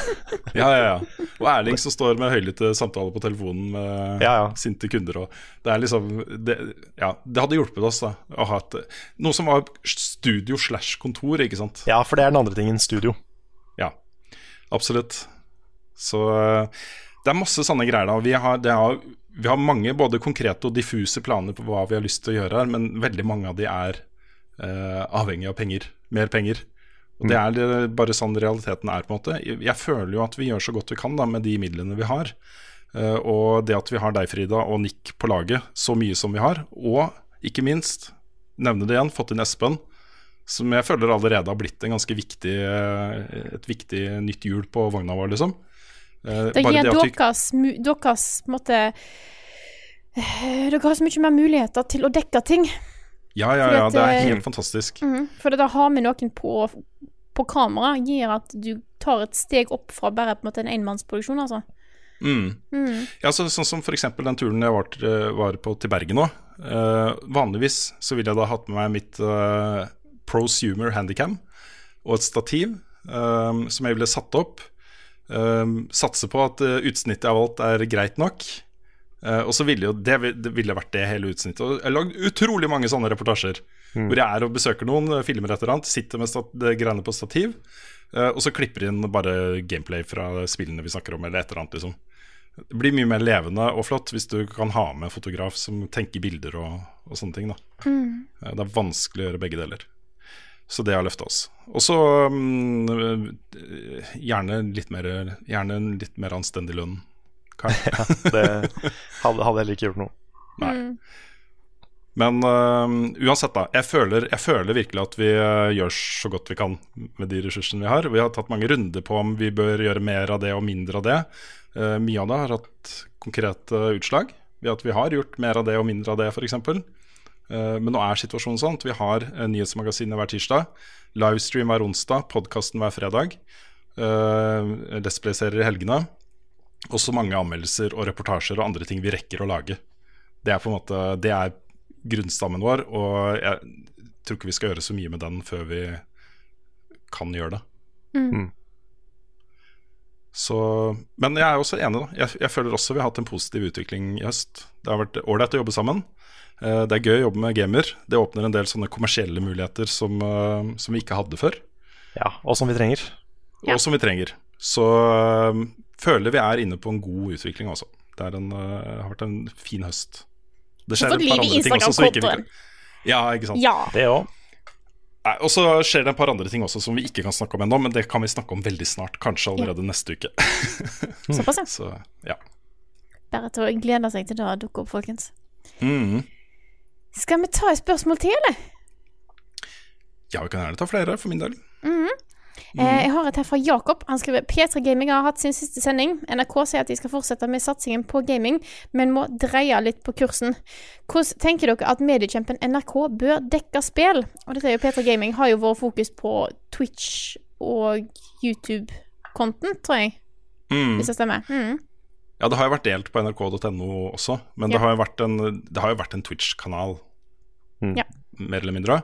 Ja, ja, ja. Og Erling som står med høylytte samtaler på telefonen med Ja, ja. sinte kunder. Og det er liksom det, Ja, det hadde hjulpet oss da å ha et, noe som var studio slash kontor, ikke sant. Ja, for det er den andre tingen. Studio. Ja, absolutt. Så eh, det er masse sånne greier. da Vi har, det har, vi har mange både konkrete og diffuse planer på hva vi har lyst til å gjøre her, men veldig mange av de er eh, avhengig av penger. Mer penger. Og Det er det, bare sånn realiteten er. på en måte Jeg jeg føler jo at vi gjør så godt vi kan da med de midlene vi har. Eh, og det at vi har deg, Frida, og Nick på laget så mye som vi har, og ikke minst, nevne det igjen, fått inn Espen, som jeg føler allerede har blitt en ganske viktig, eh, et viktig nytt hjul på vogna vår, liksom. Eh, Det gir deres, deres eh, Dere har så mye mer muligheter til å dekke ting. Ja, ja, ja, at, det er eh, helt fantastisk. Mm, For det da har vi noen på, på kamera, gir at du tar et steg opp fra bare på en måte en enmannsproduksjon, altså. Mm. Mm. Ja, så, sånn som f.eks. den turen jeg var, til- var på til Bergen nå. Uh, vanligvis så ville jeg da hatt med meg mitt uh, prosumer handicam og et stativ eh, som jeg ville satt opp. Eh, satse på at eh, utsnittet av alt er greit nok. Eh, og så ville jo det, det ville vært det hele utsnittet. Og jeg har lagd utrolig mange sånne reportasjer. Mm. Hvor jeg er og besøker noen, eh, filmer et eller annet, sitter med stat det greiene på stativ. eh, og så klipper inn bare gameplay fra spillene vi snakker om, eller et eller annet. liksom det blir mye mer levende og flott hvis du kan ha med fotograf som tenker bilder og, og sånne ting. da Mm. Det er vanskelig å gjøre begge deler. Så det har løfta oss. Og så mm, gjerne, litt mer, gjerne en litt mer anstendig lønn. ja, Det hadde, hadde heller ikke gjort noe. Nei. Mm. Men uh, uansett, da. Jeg føler, jeg føler virkelig at vi uh, gjør så godt vi kan med de ressursene vi har. Vi har tatt mange runder på om vi bør gjøre mer av det og mindre av det. Uh, mye av det har hatt konkrete utslag ved at vi har gjort mer av det og mindre av det, f.eks. Uh, men nå er situasjonen sånn at vi har uh, nyhetsmagasinet hver tirsdag, livestream hver onsdag, podkasten hver fredag, uh, Let's Play-serier i helgene. Og så mange anmeldelser og reportasjer og andre ting vi rekker å lage. Det er på en måte Det er grunnstammen vår, og jeg tror ikke vi skal gjøre så mye med den før vi kan gjøre det. Mm. Så, men jeg er også enig. da jeg, jeg føler også vi har hatt en positiv utvikling i høst. Det har vært ålreit å jobbe sammen. Eh, Det er gøy å jobbe med gamer. Det åpner en del sånne kommersielle muligheter som, eh, som vi ikke hadde før. Ja, og som vi trenger. Og som vi trenger. Så eh, føler vi er inne på en god utvikling altså. Det er en, har vært en fin høst. Det får et par andre ting også som ikke vi kan- Ja, ikke sant. Ja. Det òg. Og så skjer det et par andre ting også som vi ikke kan snakke om ennå, men det kan vi snakke om veldig snart. Kanskje allerede neste uke. Såpass, ja. Så ja. Bare til å glede seg til det dukker opp, folkens. Mhm. Skal vi ta et spørsmål til, eller? Ja, vi kan gjerne ta flere, for min del. Mhm. Eh, jeg har et her fra Jakob. Han skriver P3 Gaming har hatt sin siste sending. NRK sier at de skal fortsette med satsingen på gaming, men må dreie litt på kursen. Hvordan tenker dere at mediekjempen NRK bør dekke spill? Og dette er jo P3 Gaming har jo vært fokus på Twitch og YouTube-content, tror jeg. Mm. Hvis det stemmer. Mm. Ja, det har jo vært delt på nrk.no også, men Ja. det har jo vært en, en Twitch-kanal, Ja. mer eller mindre.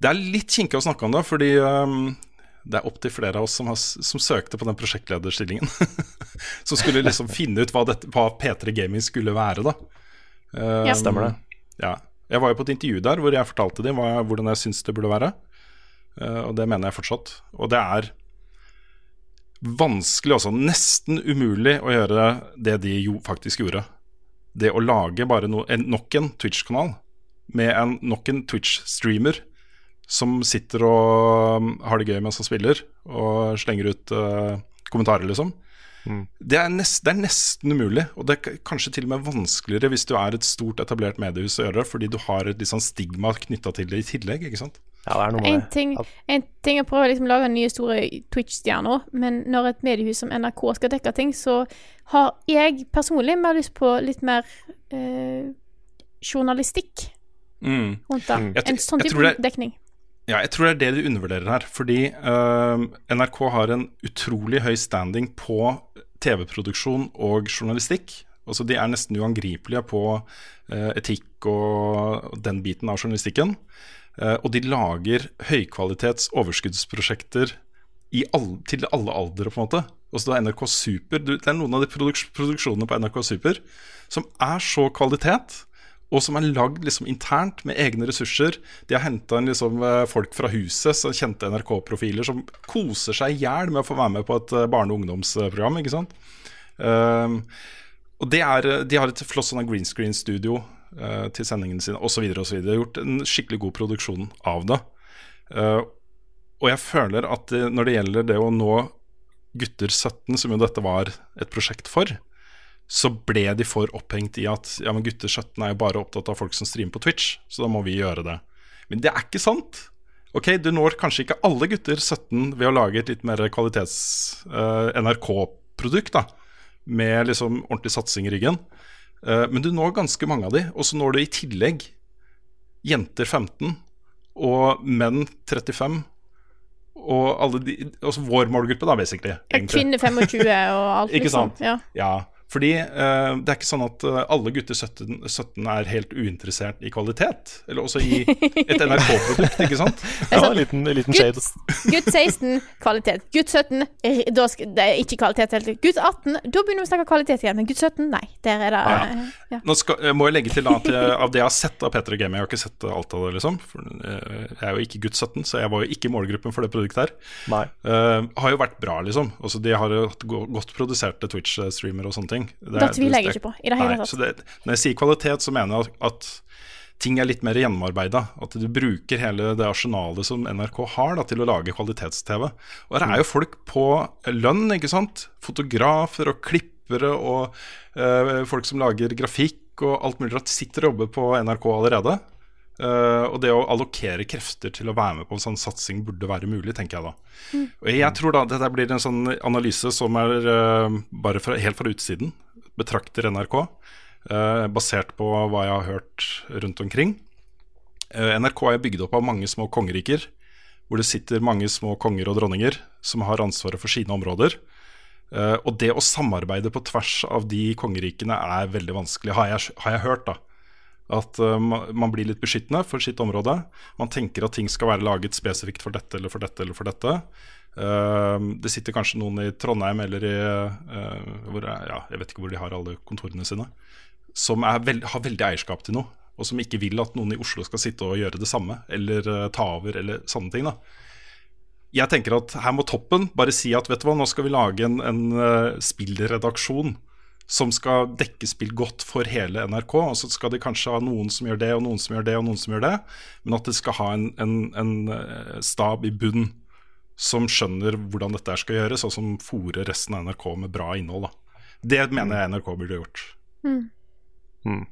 Det er litt kinkig å snakke om det, fordi um, det er opptil flere av oss som, har, som søkte på den prosjektlederstillingen. som skulle liksom finne ut hva, dette, hva P3 Gaming skulle være, da. Um, Ja. Stemmer det. Ja. Jeg var jo på et intervju der hvor jeg fortalte dem hva, hvordan jeg syns det burde være. Uh, og det mener jeg fortsatt. Og det er vanskelig, også nesten umulig å gjøre det de jo faktisk gjorde. Det å lage bare no, en, nok en Twitch-kanal med en, nok en Twitch-streamer som sitter og um, har det gøy mens han spiller, og slenger ut uh, kommentarer, liksom. Mm. Det, er nest, det er nesten umulig, og det er kanskje til og med vanskeligere hvis du er et stort, etablert mediehus å gjøre, fordi du har et sånn stigma knytta til det i tillegg, ikke sant? Ja, det er noe En med ting, en ting er å prøve å liksom lage nye store Twitch-stjerner, men når et mediehus som NRK skal dekke ting, så har jeg personlig mer lyst på litt mer eh, journalistikk Mm. rundt det. Mm. En sånn type det- dekning. Ja, jeg tror det er det du undervurderer her. Fordi eh, NRK har en utrolig høy standing på TV-produksjon og journalistikk. Altså De er nesten uangripelige på eh, etikk og den biten av journalistikken. Eh, og de lager høykvalitets overskuddsprosjekter i all, til alle aldre, på en måte. Også da NRK Super, Det er noen av de produks produksjonene på NRK Super som er så kvalitet, og som er lagd liksom internt med egne ressurser. De har henta inn liksom eh, folk fra huset, så kjente NRK-profiler, som koser seg i hjel med å få være med på et eh, barne- og ungdomsprogram. ikke sant? Um, og det er, De har et flott sånn green screen-studio eh, til sendingene sine osv. Har gjort en skikkelig god produksjon av det. Uh, og jeg føler at det, når det gjelder det å nå gutter 17, som jo dette var et prosjekt for, så ble de for opphengt i at ja, men gutter 17 er jo bare opptatt av folk som streamer på Twitch, så da må vi gjøre det. Men det er ikke sant. Ok, Du når kanskje ikke alle gutter 17 ved å lage et litt mer kvalitets-NRK-produkt, da med liksom ordentlig satsing i ryggen. Eh, men du når ganske mange av de, og så når du i tillegg jenter 15 og menn 35. Og alle de, altså vår målgruppe, da, basically. egentlig. Kvinne 25 og alt, liksom. Ikke sant? Ja. Ja, fordi uh, det er ikke sånn at eh, alle gutter 17, 17 er helt uinteressert i kvalitet. Eller også i et NRK-produkt, ikke sant? Ja, en liten, en liten shade. Gutt 16, kvalitet. Gutt 17, eh, da det er ikke kvalitet. helt. Gutt 18, da begynner vi å snakke kvalitet igjen. Men gutt 17, nei. Der er det Ja. eh, ja. Nå skal, jeg må jeg legge til at jeg, av det jeg har sett av Peter og Game Jeg har ikke sett alt av det, liksom. For, jeg er jo ikke gutt 17, så jeg var jo ikke i målgruppen for det produktet her. Nei. Uh, har jo vært bra, liksom. Altså, de har jo hatt godt produserte Twitch-streamere og sånne ting. Det Da er- tviler jeg ikke på, i det hele tatt. Så det, når jeg sier kvalitet, så mener jeg at, at ting er litt mer gjennomarbeida. At du bruker hele det arsenalet som NRK har da, til å lage kvalitets-TV. Og det er jo folk på lønn, ikke sant. Fotografer og klippere og øh, folk som lager grafikk og alt mulig rart, sitter og jobber på NRK allerede. Eh, og det å allokere krefter til å være med på en sånn satsing burde være mulig, tenker jeg da. Og jeg tror da dette blir en sånn analyse som er uh, bare fra, helt fra utsiden. Betrakter NRK, uh, basert på hva jeg har hørt rundt omkring. NRK er bygd opp av mange små kongeriker, hvor det sitter mange små konger og dronninger som har ansvaret for sine områder. Og det å samarbeide på tvers av de kongerikene er veldig vanskelig, har jeg, har jeg hørt. da At uh, man blir litt beskyttende for sitt område. Man tenker at ting skal være laget spesifikt for dette eller for dette eller for dette. Uh, det sitter kanskje noen i Trondheim eller i uh, hvor ja, Jeg vet ikke hvor de har alle kontorene sine. Som veld, har veldig eierskap til noe, og som ikke vil at noen i Oslo skal sitte og gjøre det samme. Eller ta over, eller sånne ting. da jeg tenker at her må toppen bare si at vet du hva, nå skal vi lage en, en uh, spillredaksjon som skal dekke spill godt for hele NRK. Og så skal de kanskje ha noen som gjør det, og noen som gjør det, og noen som gjør det. Men at det skal ha en, en, en eh, stab i bunn som skjønner hvordan dette skal gjøres, og som fòrer resten av NRK med bra innhold. Da. Det mener jeg NRK burde gjort. Mm. Mm.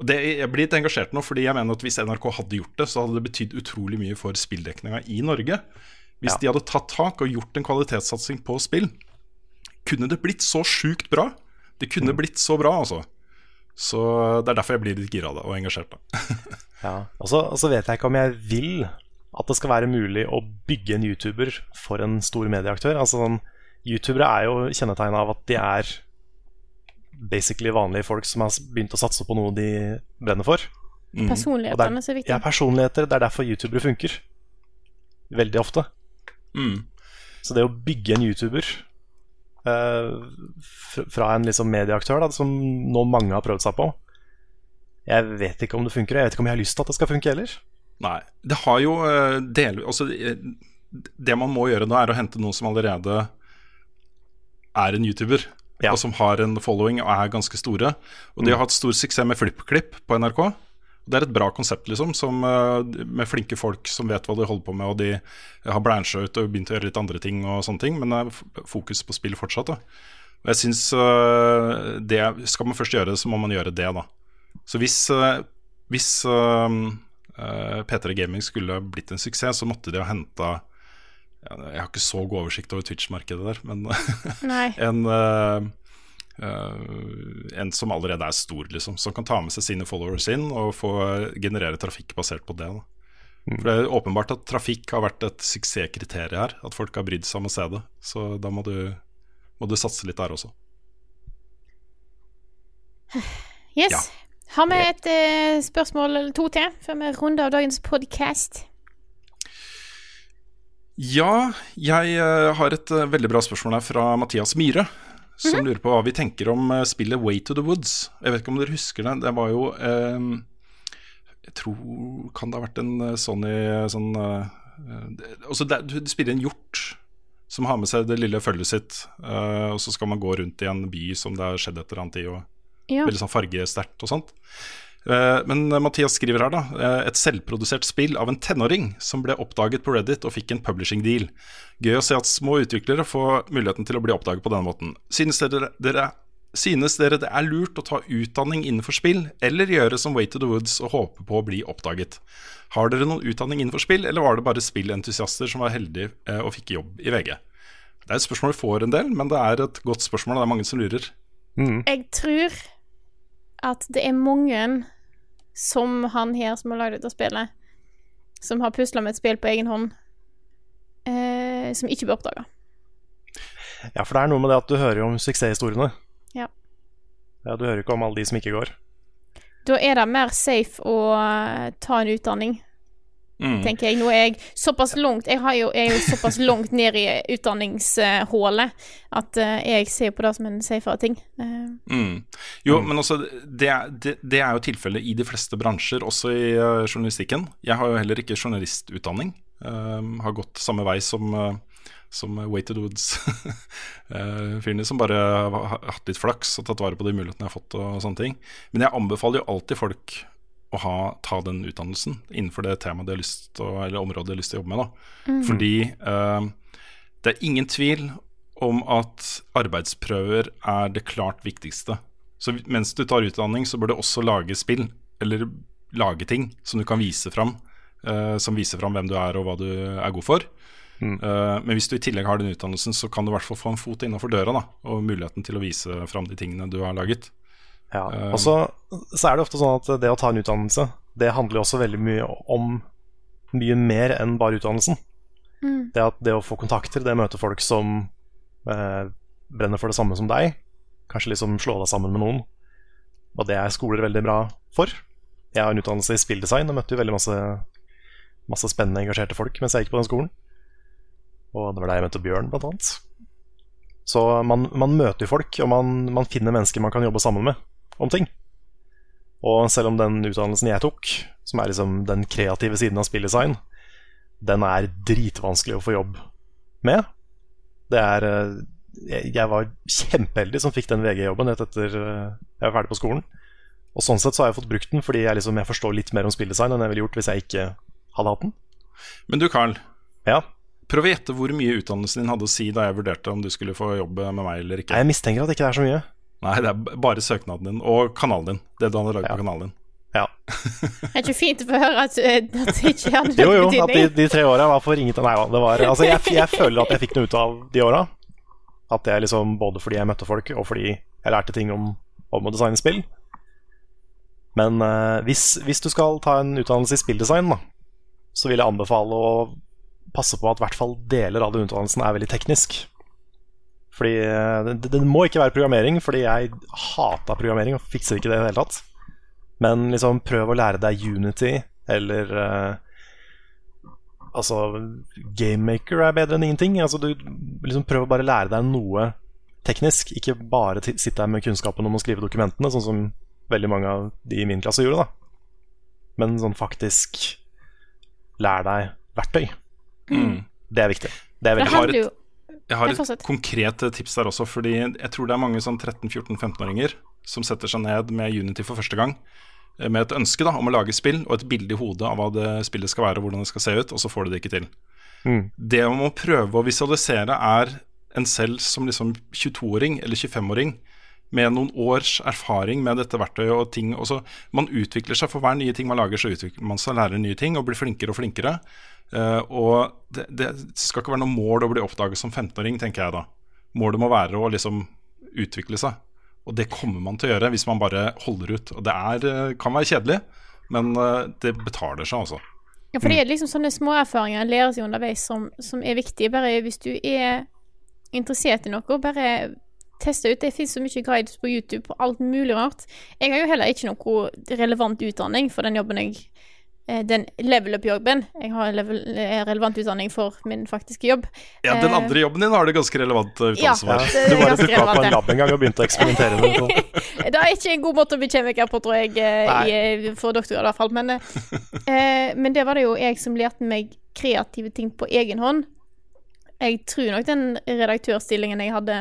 Og det, jeg blir litt engasjert nå, fordi jeg mener at hvis NRK hadde gjort det, så hadde det betydd utrolig mye for spilldekninga i Norge. Hvis Ja. de hadde tatt tak og gjort en kvalitetssatsing på spill, kunne det blitt så sjukt bra. Det kunne blitt så bra, altså. Så det er derfor jeg blir litt gira av det, og engasjert. da Ja. Og så og så vet jeg ikke om jeg vil at det skal være mulig å bygge en YouTuber for en stor medieaktør. Altså sånn, Youtubere er jo kjennetegna av at de er basically vanlige folk som har begynt å satse på noe de brenner for. Mm. Personlighetene er så viktig. Ja, personligheter. Det er derfor youtubere funker. Veldig ofte. Mm. Så det å bygge en YouTuber fra en liksom medieaktør, da, som nå mange har prøvd seg på Jeg vet ikke om det funker, jeg vet ikke om jeg har lyst til at det skal funke heller. Nei. Det har jo eh, del, altså, eh, Det man må gjøre nå, er å hente noen som allerede er en YouTuber. Og som har en following og er ganske store. Og de har hatt stor suksess med FlippKlipp på NRK. Det er et bra konsept, liksom, som, eh, med flinke folk som vet hva de holder på med, og de har blænsja ut og begynt å gjøre litt andre ting, og sånne ting, men det er fokus på spill fortsatt. Da. Og jeg synes øh, det Skal man først gjøre det, så må man gjøre det, da. Så hvis, øh, hvis øh, øh, P3 Gaming skulle blitt en suksess, så måtte de ha henta Jeg har ikke så god oversikt over Twitch-markedet der, men en, en som allerede er stor, liksom. Som kan ta med seg sine followers inn og få generere trafikk basert på det. Da. For Det er åpenbart at trafikk har vært et suksesskriterium her. At folk har brydd seg om å se det. Så da må du, må du satse litt der også. Yes. Ja. Har vi et eh, spørsmål eller to til før vi runder av dagens podcast? Ja, jeg eh, har et eh, veldig bra spørsmål her fra Mathias Myhre. Som lurer på hva vi tenker om eh, spillet Way to the Woods. Jeg vet ikke om dere husker det. Det var jo eh, Jeg tror Kan det ha vært en eh, Sony sånn eh, det, altså det, Du spiller en hjort som har med seg det lille følget sitt. eh, og så skal man gå rundt i en by som det har skjedd et eller annet i. Og Ja. Veldig sånn fargesterkt og sånt. Eh, Men eh, Mathias skriver her, da. eh, Et selvprodusert spill av en tenåring som ble oppdaget på Reddit og fikk en publishing deal. Gøy å se at små utviklere får muligheten til å bli oppdaget på denne måten. Synes dere, dere, synes dere det er lurt å ta utdanning innenfor spill, eller gjøre som Way to the Woods og håpe på å bli oppdaget? Har dere noen utdanning innenfor spill, eller var det bare spillentusiaster som var heldige og fikk jobb i VG? Det er et spørsmål vi får en del, men det er et godt spørsmål, og det er mange som lurer. Jeg tror at det er mange som han her som har lagd dette spillet, som har pusla med et spill på egen hånd, eh, som ikke blir oppdaga. Ja, for det er noe med det at du hører jo om suksesshistoriene. Ja. Ja, Du hører ikke om alle de som ikke går. Da er det mer safe å eh, ta en utdanning, Mm. tenker jeg. Nå er jeg såpass langt Jeg har jo, jeg er jo såpass langt ned i utdanningshullet at eh, jeg ser på det som en safere ting. Eh, Mm. Jo, men også det, er- det, det er jo tilfellet i de fleste bransjer, også i eh, journalistikken. Jeg har jo heller ikke journalistutdanning. Um, har gått samme vei som, uh, som Waited Woods-fyrene, som bare har hatt litt flaks og tatt vare på de mulighetene jeg har fått. og sånne ting Men jeg anbefaler jo alltid folk å ha, ta den utdannelsen innenfor det temaet de har lyst til, å- eller området de har lyst til å jobbe med. Da. Mhm. Fordi eh, det er ingen tvil om at arbeidsprøver er det klart viktigste. Så mens du tar utdanning, så bør du også lage spill, eller lage ting som du kan vise fram. eh, som viser fram hvem du er og hva du er god for. Eh, men hvis du i tillegg har den utdannelsen, så kan du i hvert fall få en fot innenfor døra. Da, og muligheten til å vise fram de tingene du har laget. Ja, Eh, og så, så er det ofte sånn at det å ta en utdannelse, det handler jo også veldig mye om mye mer enn bare utdannelsen. Mm. Det, at det å få kontakter, det å møte folk som eh, brenner for det samme som deg, kanskje liksom slå deg sammen med noen, og det er skoler veldig bra for. Jeg har en utdannelse i spilldesign og møtte jo veldig masse, masse spennende, engasjerte folk mens jeg gikk på den skolen. Og det var der jeg møtte Bjørn, blant annet. Så man, man møter jo folk, og man, man finner mennesker man kan jobbe sammen med om ting. Og selv om den utdannelsen jeg tok, som er liksom den kreative siden av spilldesign, den er dritvanskelig å få jobb med. Det er eh, Jeg, var kjempeheldig som fikk den VG-jobben rett etter eh, jeg var ferdig på skolen. Og sånn sett så har jeg fått brukt den fordi jeg, liksom, jeg forstår litt mer om spilldesign enn jeg ville gjort hvis jeg ikke hadde hatt den. Men du, Carl. Ja? Prøv å gjette hvor mye utdannelsen din hadde å si da jeg vurderte om du skulle få jobb med meg eller ikke. Jeg mistenker at det ikke er så mye. Nei, det er bare søknaden din og kanalen din. Det du hadde lagd på kanalen din. Ja. Det er ikke fint å få høre at, eh, at det ikke hadde Jo, jo, betydning. at de, de tre åra var for ingenting. Nei da, det var Altså, jeg, jeg føler at jeg fikk noe ut av de åra. At det er liksom både fordi jeg møtte folk, og fordi jeg lærte ting om, om å designe spill. Men uh, hvis, hvis du skal ta en utdannelse i spilldesign, da, så vil jeg anbefale å passe på at i hvert fall deler av den utdannelsen er veldig teknisk. Fordi eh, det, det må ikke være programmering, fordi jeg hata programmering og fikser ikke det i det hele tatt. Men liksom prøv å lære deg Unity eller uh, Altså, GameMaker er bedre enn ingenting. Altså, du liksom Prøv å bare lære deg noe teknisk. Ikke bare sitte der med kunnskapen om å skrive dokumentene, sånn som veldig mange av de i min klasse gjorde. da Men sånn faktisk lær deg verktøy. Mm. Det er viktig. Det er veldig har et, jeg har et konkret tips der også, fordi jeg tror det er mange sånn 13-14-15-åringer som setter seg ned med Unity for første gang. eh, med et ønske da, om å lage spill og et bilde i hodet av hva det spillet skal være og hvordan det skal se ut, og så får du det ikke til. Mm. Det man må prøve å visualisere, er en selv som liksom 22-åring eller 25-åring med noen års erfaring med dette verktøyet og ting. Og så man utvikler seg for hver nye ting man lager, så utvikler man seg, lærer nye ting og blir flinkere og flinkere. Eh, og det, det skal ikke være noe mål å bli oppdaget som 15-åring, tenker jeg da. Målet må være å liksom utvikle seg. Og det kommer man til å gjøre hvis man bare holder ut. Og det er, eh, kan være kjedelig, men eh, det betaler seg, altså. Ja, for det er liksom sånne småerfaringer lærer seg underveis som, som er viktige. Bare hvis du er interessert i noe, bare teste ut. Det finnes så mye guides på YouTube på alt mulig rart. Jeg har jo heller ikke noe relevant utdanning for den jobben jeg eh, den level up-jobben. Jeg har level, eh, relevant utdanning for min faktiske jobb. Ja, Den Eh, andre jobben din har du ganske relevant eh, Ja, utdannelse for. Ja, Du bare opp på en det. lab en gang og begynte å eksperimentere med det. Det er ikke en god måte å bli kjemiker på, tror jeg, eh, i, eh, for doktorgrad i hvert fall. Men, eh, eh, men det var det jo jeg som lærte meg kreative ting på egen hånd. Jeg tror nok den redaktørstillingen jeg hadde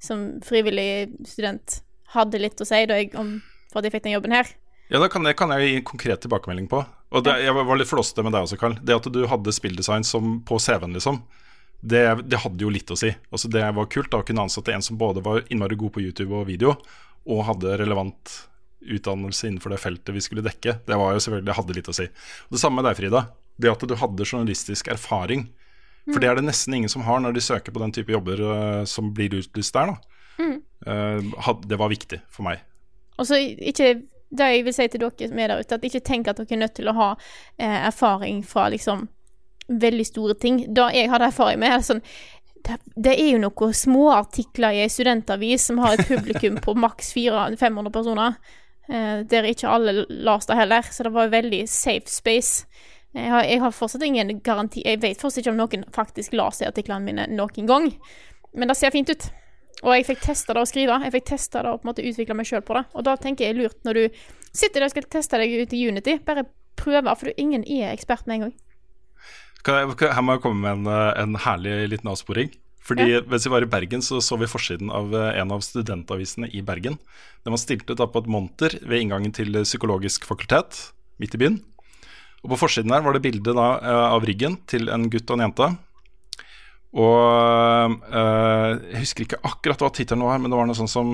som frivillig student, hadde litt å si da jeg, om, for at jeg fikk den jobben her. Ja, da kan jeg, kan jeg gi en konkret tilbakemelding på. Og det, Jeg var litt flåsete med deg også, Carl. Det at du hadde spilldesign som på CV-en, liksom, det, det hadde jo litt å si. Altså Det var kult da å kunne ansette en som både var innmari god på YouTube og video, og hadde relevant utdannelse innenfor det feltet vi skulle dekke. Det var jo selvfølgelig, det hadde litt å si. Og Det samme med deg, Frida. Det at du hadde journalistisk erfaring. For det er det nesten ingen som har når de søker på den type jobber uh, som blir utlyst der. da Mm. Uh, had- Det var viktig for meg. Og så ikke Det jeg vil si til dere som er der ute, at ikke tenk at dere er nødt til å ha eh, erfaring fra liksom veldig store ting. Da jeg hadde erfaring med, er sånn det, det er jo noen småartikler i ei studentavis som har et publikum på maks 400-500 personer. Eh, der ikke alle las det heller, så det var jo veldig safe space. Jeg har, jeg har fortsatt ingen garanti Jeg vet fortsatt ikke om noen faktisk las artiklene mine noen gang, men det ser fint ut. Og jeg fikk testa det å skrive. Jeg fikk testa det og på en måte utvikle meg sjøl på det. Og da tenker jeg lurt når du sitter der og skal teste deg ut i Unity, bare prøve, for ingen er ekspert med en gang. Jeg, her må jeg komme med en, eh, en herlig liten avsporing. Fordi Mens vi var i Bergen, så så vi forsiden av eh, en av studentavisene i Bergen. Den var stilt ut på et monter ved inngangen til Psykologisk fakultet, midt i byen. Og På forsiden her var det bilde da, eh, av ryggen til en gutt og en jente. Og eh, jeg husker ikke akkurat hva tittelen var, men det var noe sånn som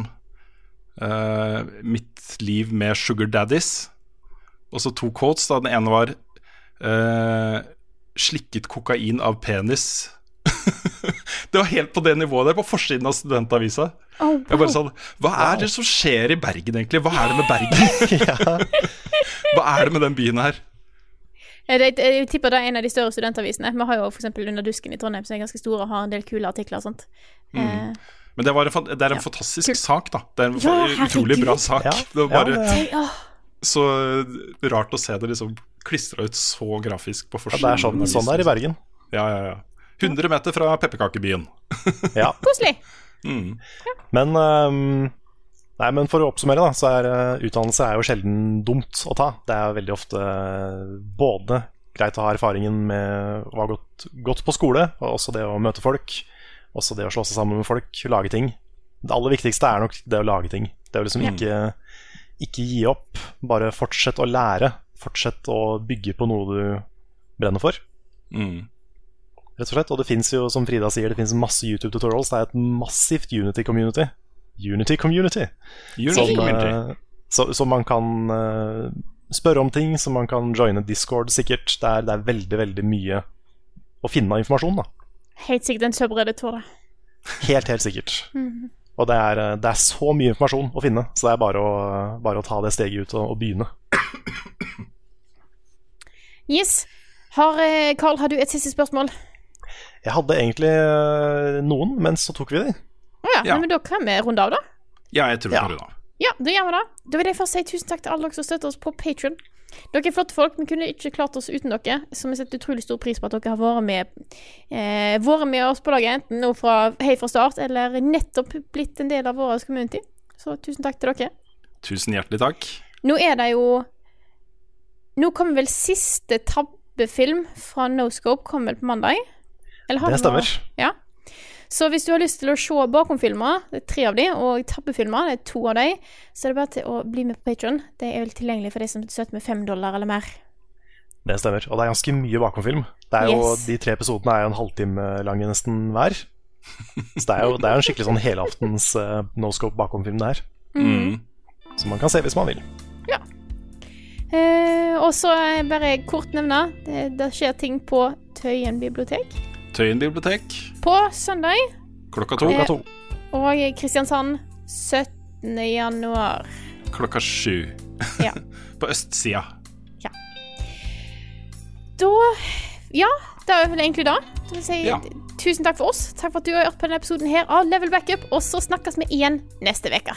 eh, 'Mitt liv med sugar daddies'. Og så to quotes. da Den ene var eh, 'Slikket kokain av penis'. det var helt på det nivået der, på forsiden av studentavisa. Oh, Jeg bare sånn Hva er det som skjer i Bergen, egentlig? Hva er det med Bergen? Hva er det med den byen her? Jeg, jeg, jeg tipper det er en av de større studentavisene. Vi har jo f.eks. Under dusken i Trondheim, som er ganske store og har en del kule artikler og sånt. Eh, Men det, var en, det er en fantastisk sak, da. Det er en Ja, utrolig bra sak. Ja. Det var bare Ja, så rart å se det liksom klistra ut så grafisk på Ja, forsiden. det er sånn, sånn det er i. Bergen. Ja, ja, ja. 100 meter fra pepperkakebyen. Ja. koselig! Mm. Men, øhm, nei, men for å oppsummere, da, så er uh, utdannelse er jo sjelden dumt å ta. Det er veldig ofte øh, både greit å ha erfaringen med å ha gått, gått på skole, og også det å møte folk. Også det å slå seg sammen med folk, lage ting. Det aller viktigste er nok det å lage ting. Det å liksom ikke, ikke gi opp. Bare fortsett å lære. Fortsett å bygge på noe du brenner for Mm. rett og slett. Og det fins jo, som Frida sier, det finnes masse YouTube-tutorials. Det er et massivt Unity-community. Unity-community. Som, Unity-community. eh, så, så man kan eh, spørre om ting, så man kan joine Discord sikkert. Det er, det er veldig, veldig mye å finne av informasjon. da Helt sikkert en subreddit for det. Helt, helt sikkert. Og det er, eh, det er så mye informasjon å finne, så det er bare å, bare å ta det steget ut og, og begynne. Yes. Har, Carl, har du et siste spørsmål? Jeg hadde egentlig noen, men så tok vi de. Å ja, Ja. Nei, men da kan vi runde av, da. Ja, jeg tror Ja. runde av Ja, da gjør vi det. Da vil jeg først si tusen takk til alle dere som støtter oss på Patron. Dere er flotte folk. Vi kunne ikke klart oss uten dere. Så vi setter utrolig stor pris på at dere har vært med, eh, vært med oss på laget, enten nå fra helt fra start, eller nettopp blitt en del av vår community. Så tusen takk til dere. Tusen hjertelig takk. Nå er det jo Nå kommer vel siste tabbefilm fra Noscope kommer vel på mandag? Eller har Det stemmer. Ja. Så hvis du har lyst til å se bakomfilmer, det er tre av de, og tappefilmer, det er to av de, så er det bare til å bli med på Patron. Det er vel tilgjengelig for de som støtter med fem dollar eller mer. Det stemmer. Og det er ganske mye bakomfilm. Det er jo, Yes. De tre episodene er jo en halvtime lange nesten hver. Så det er jo, det er jo en skikkelig sånn helaftens uh, noscope bakomfilm det her. Mm. Som man kan se hvis man vil. Eh, og så bare kort nevne, det, det skjer ting på Tøyen bibliotek Tøyen bibliotek på søndag. klokka to. Klokka to. Og Kristiansand 17. januar. Klokka sju. Ja. På østsida. Ja. Da Ja, det er vel egentlig det. Da vil si Ja. tusen takk for oss. Takk for at du har hørt på denne episoden her av Level Backup, og så snakkes vi igjen neste uke.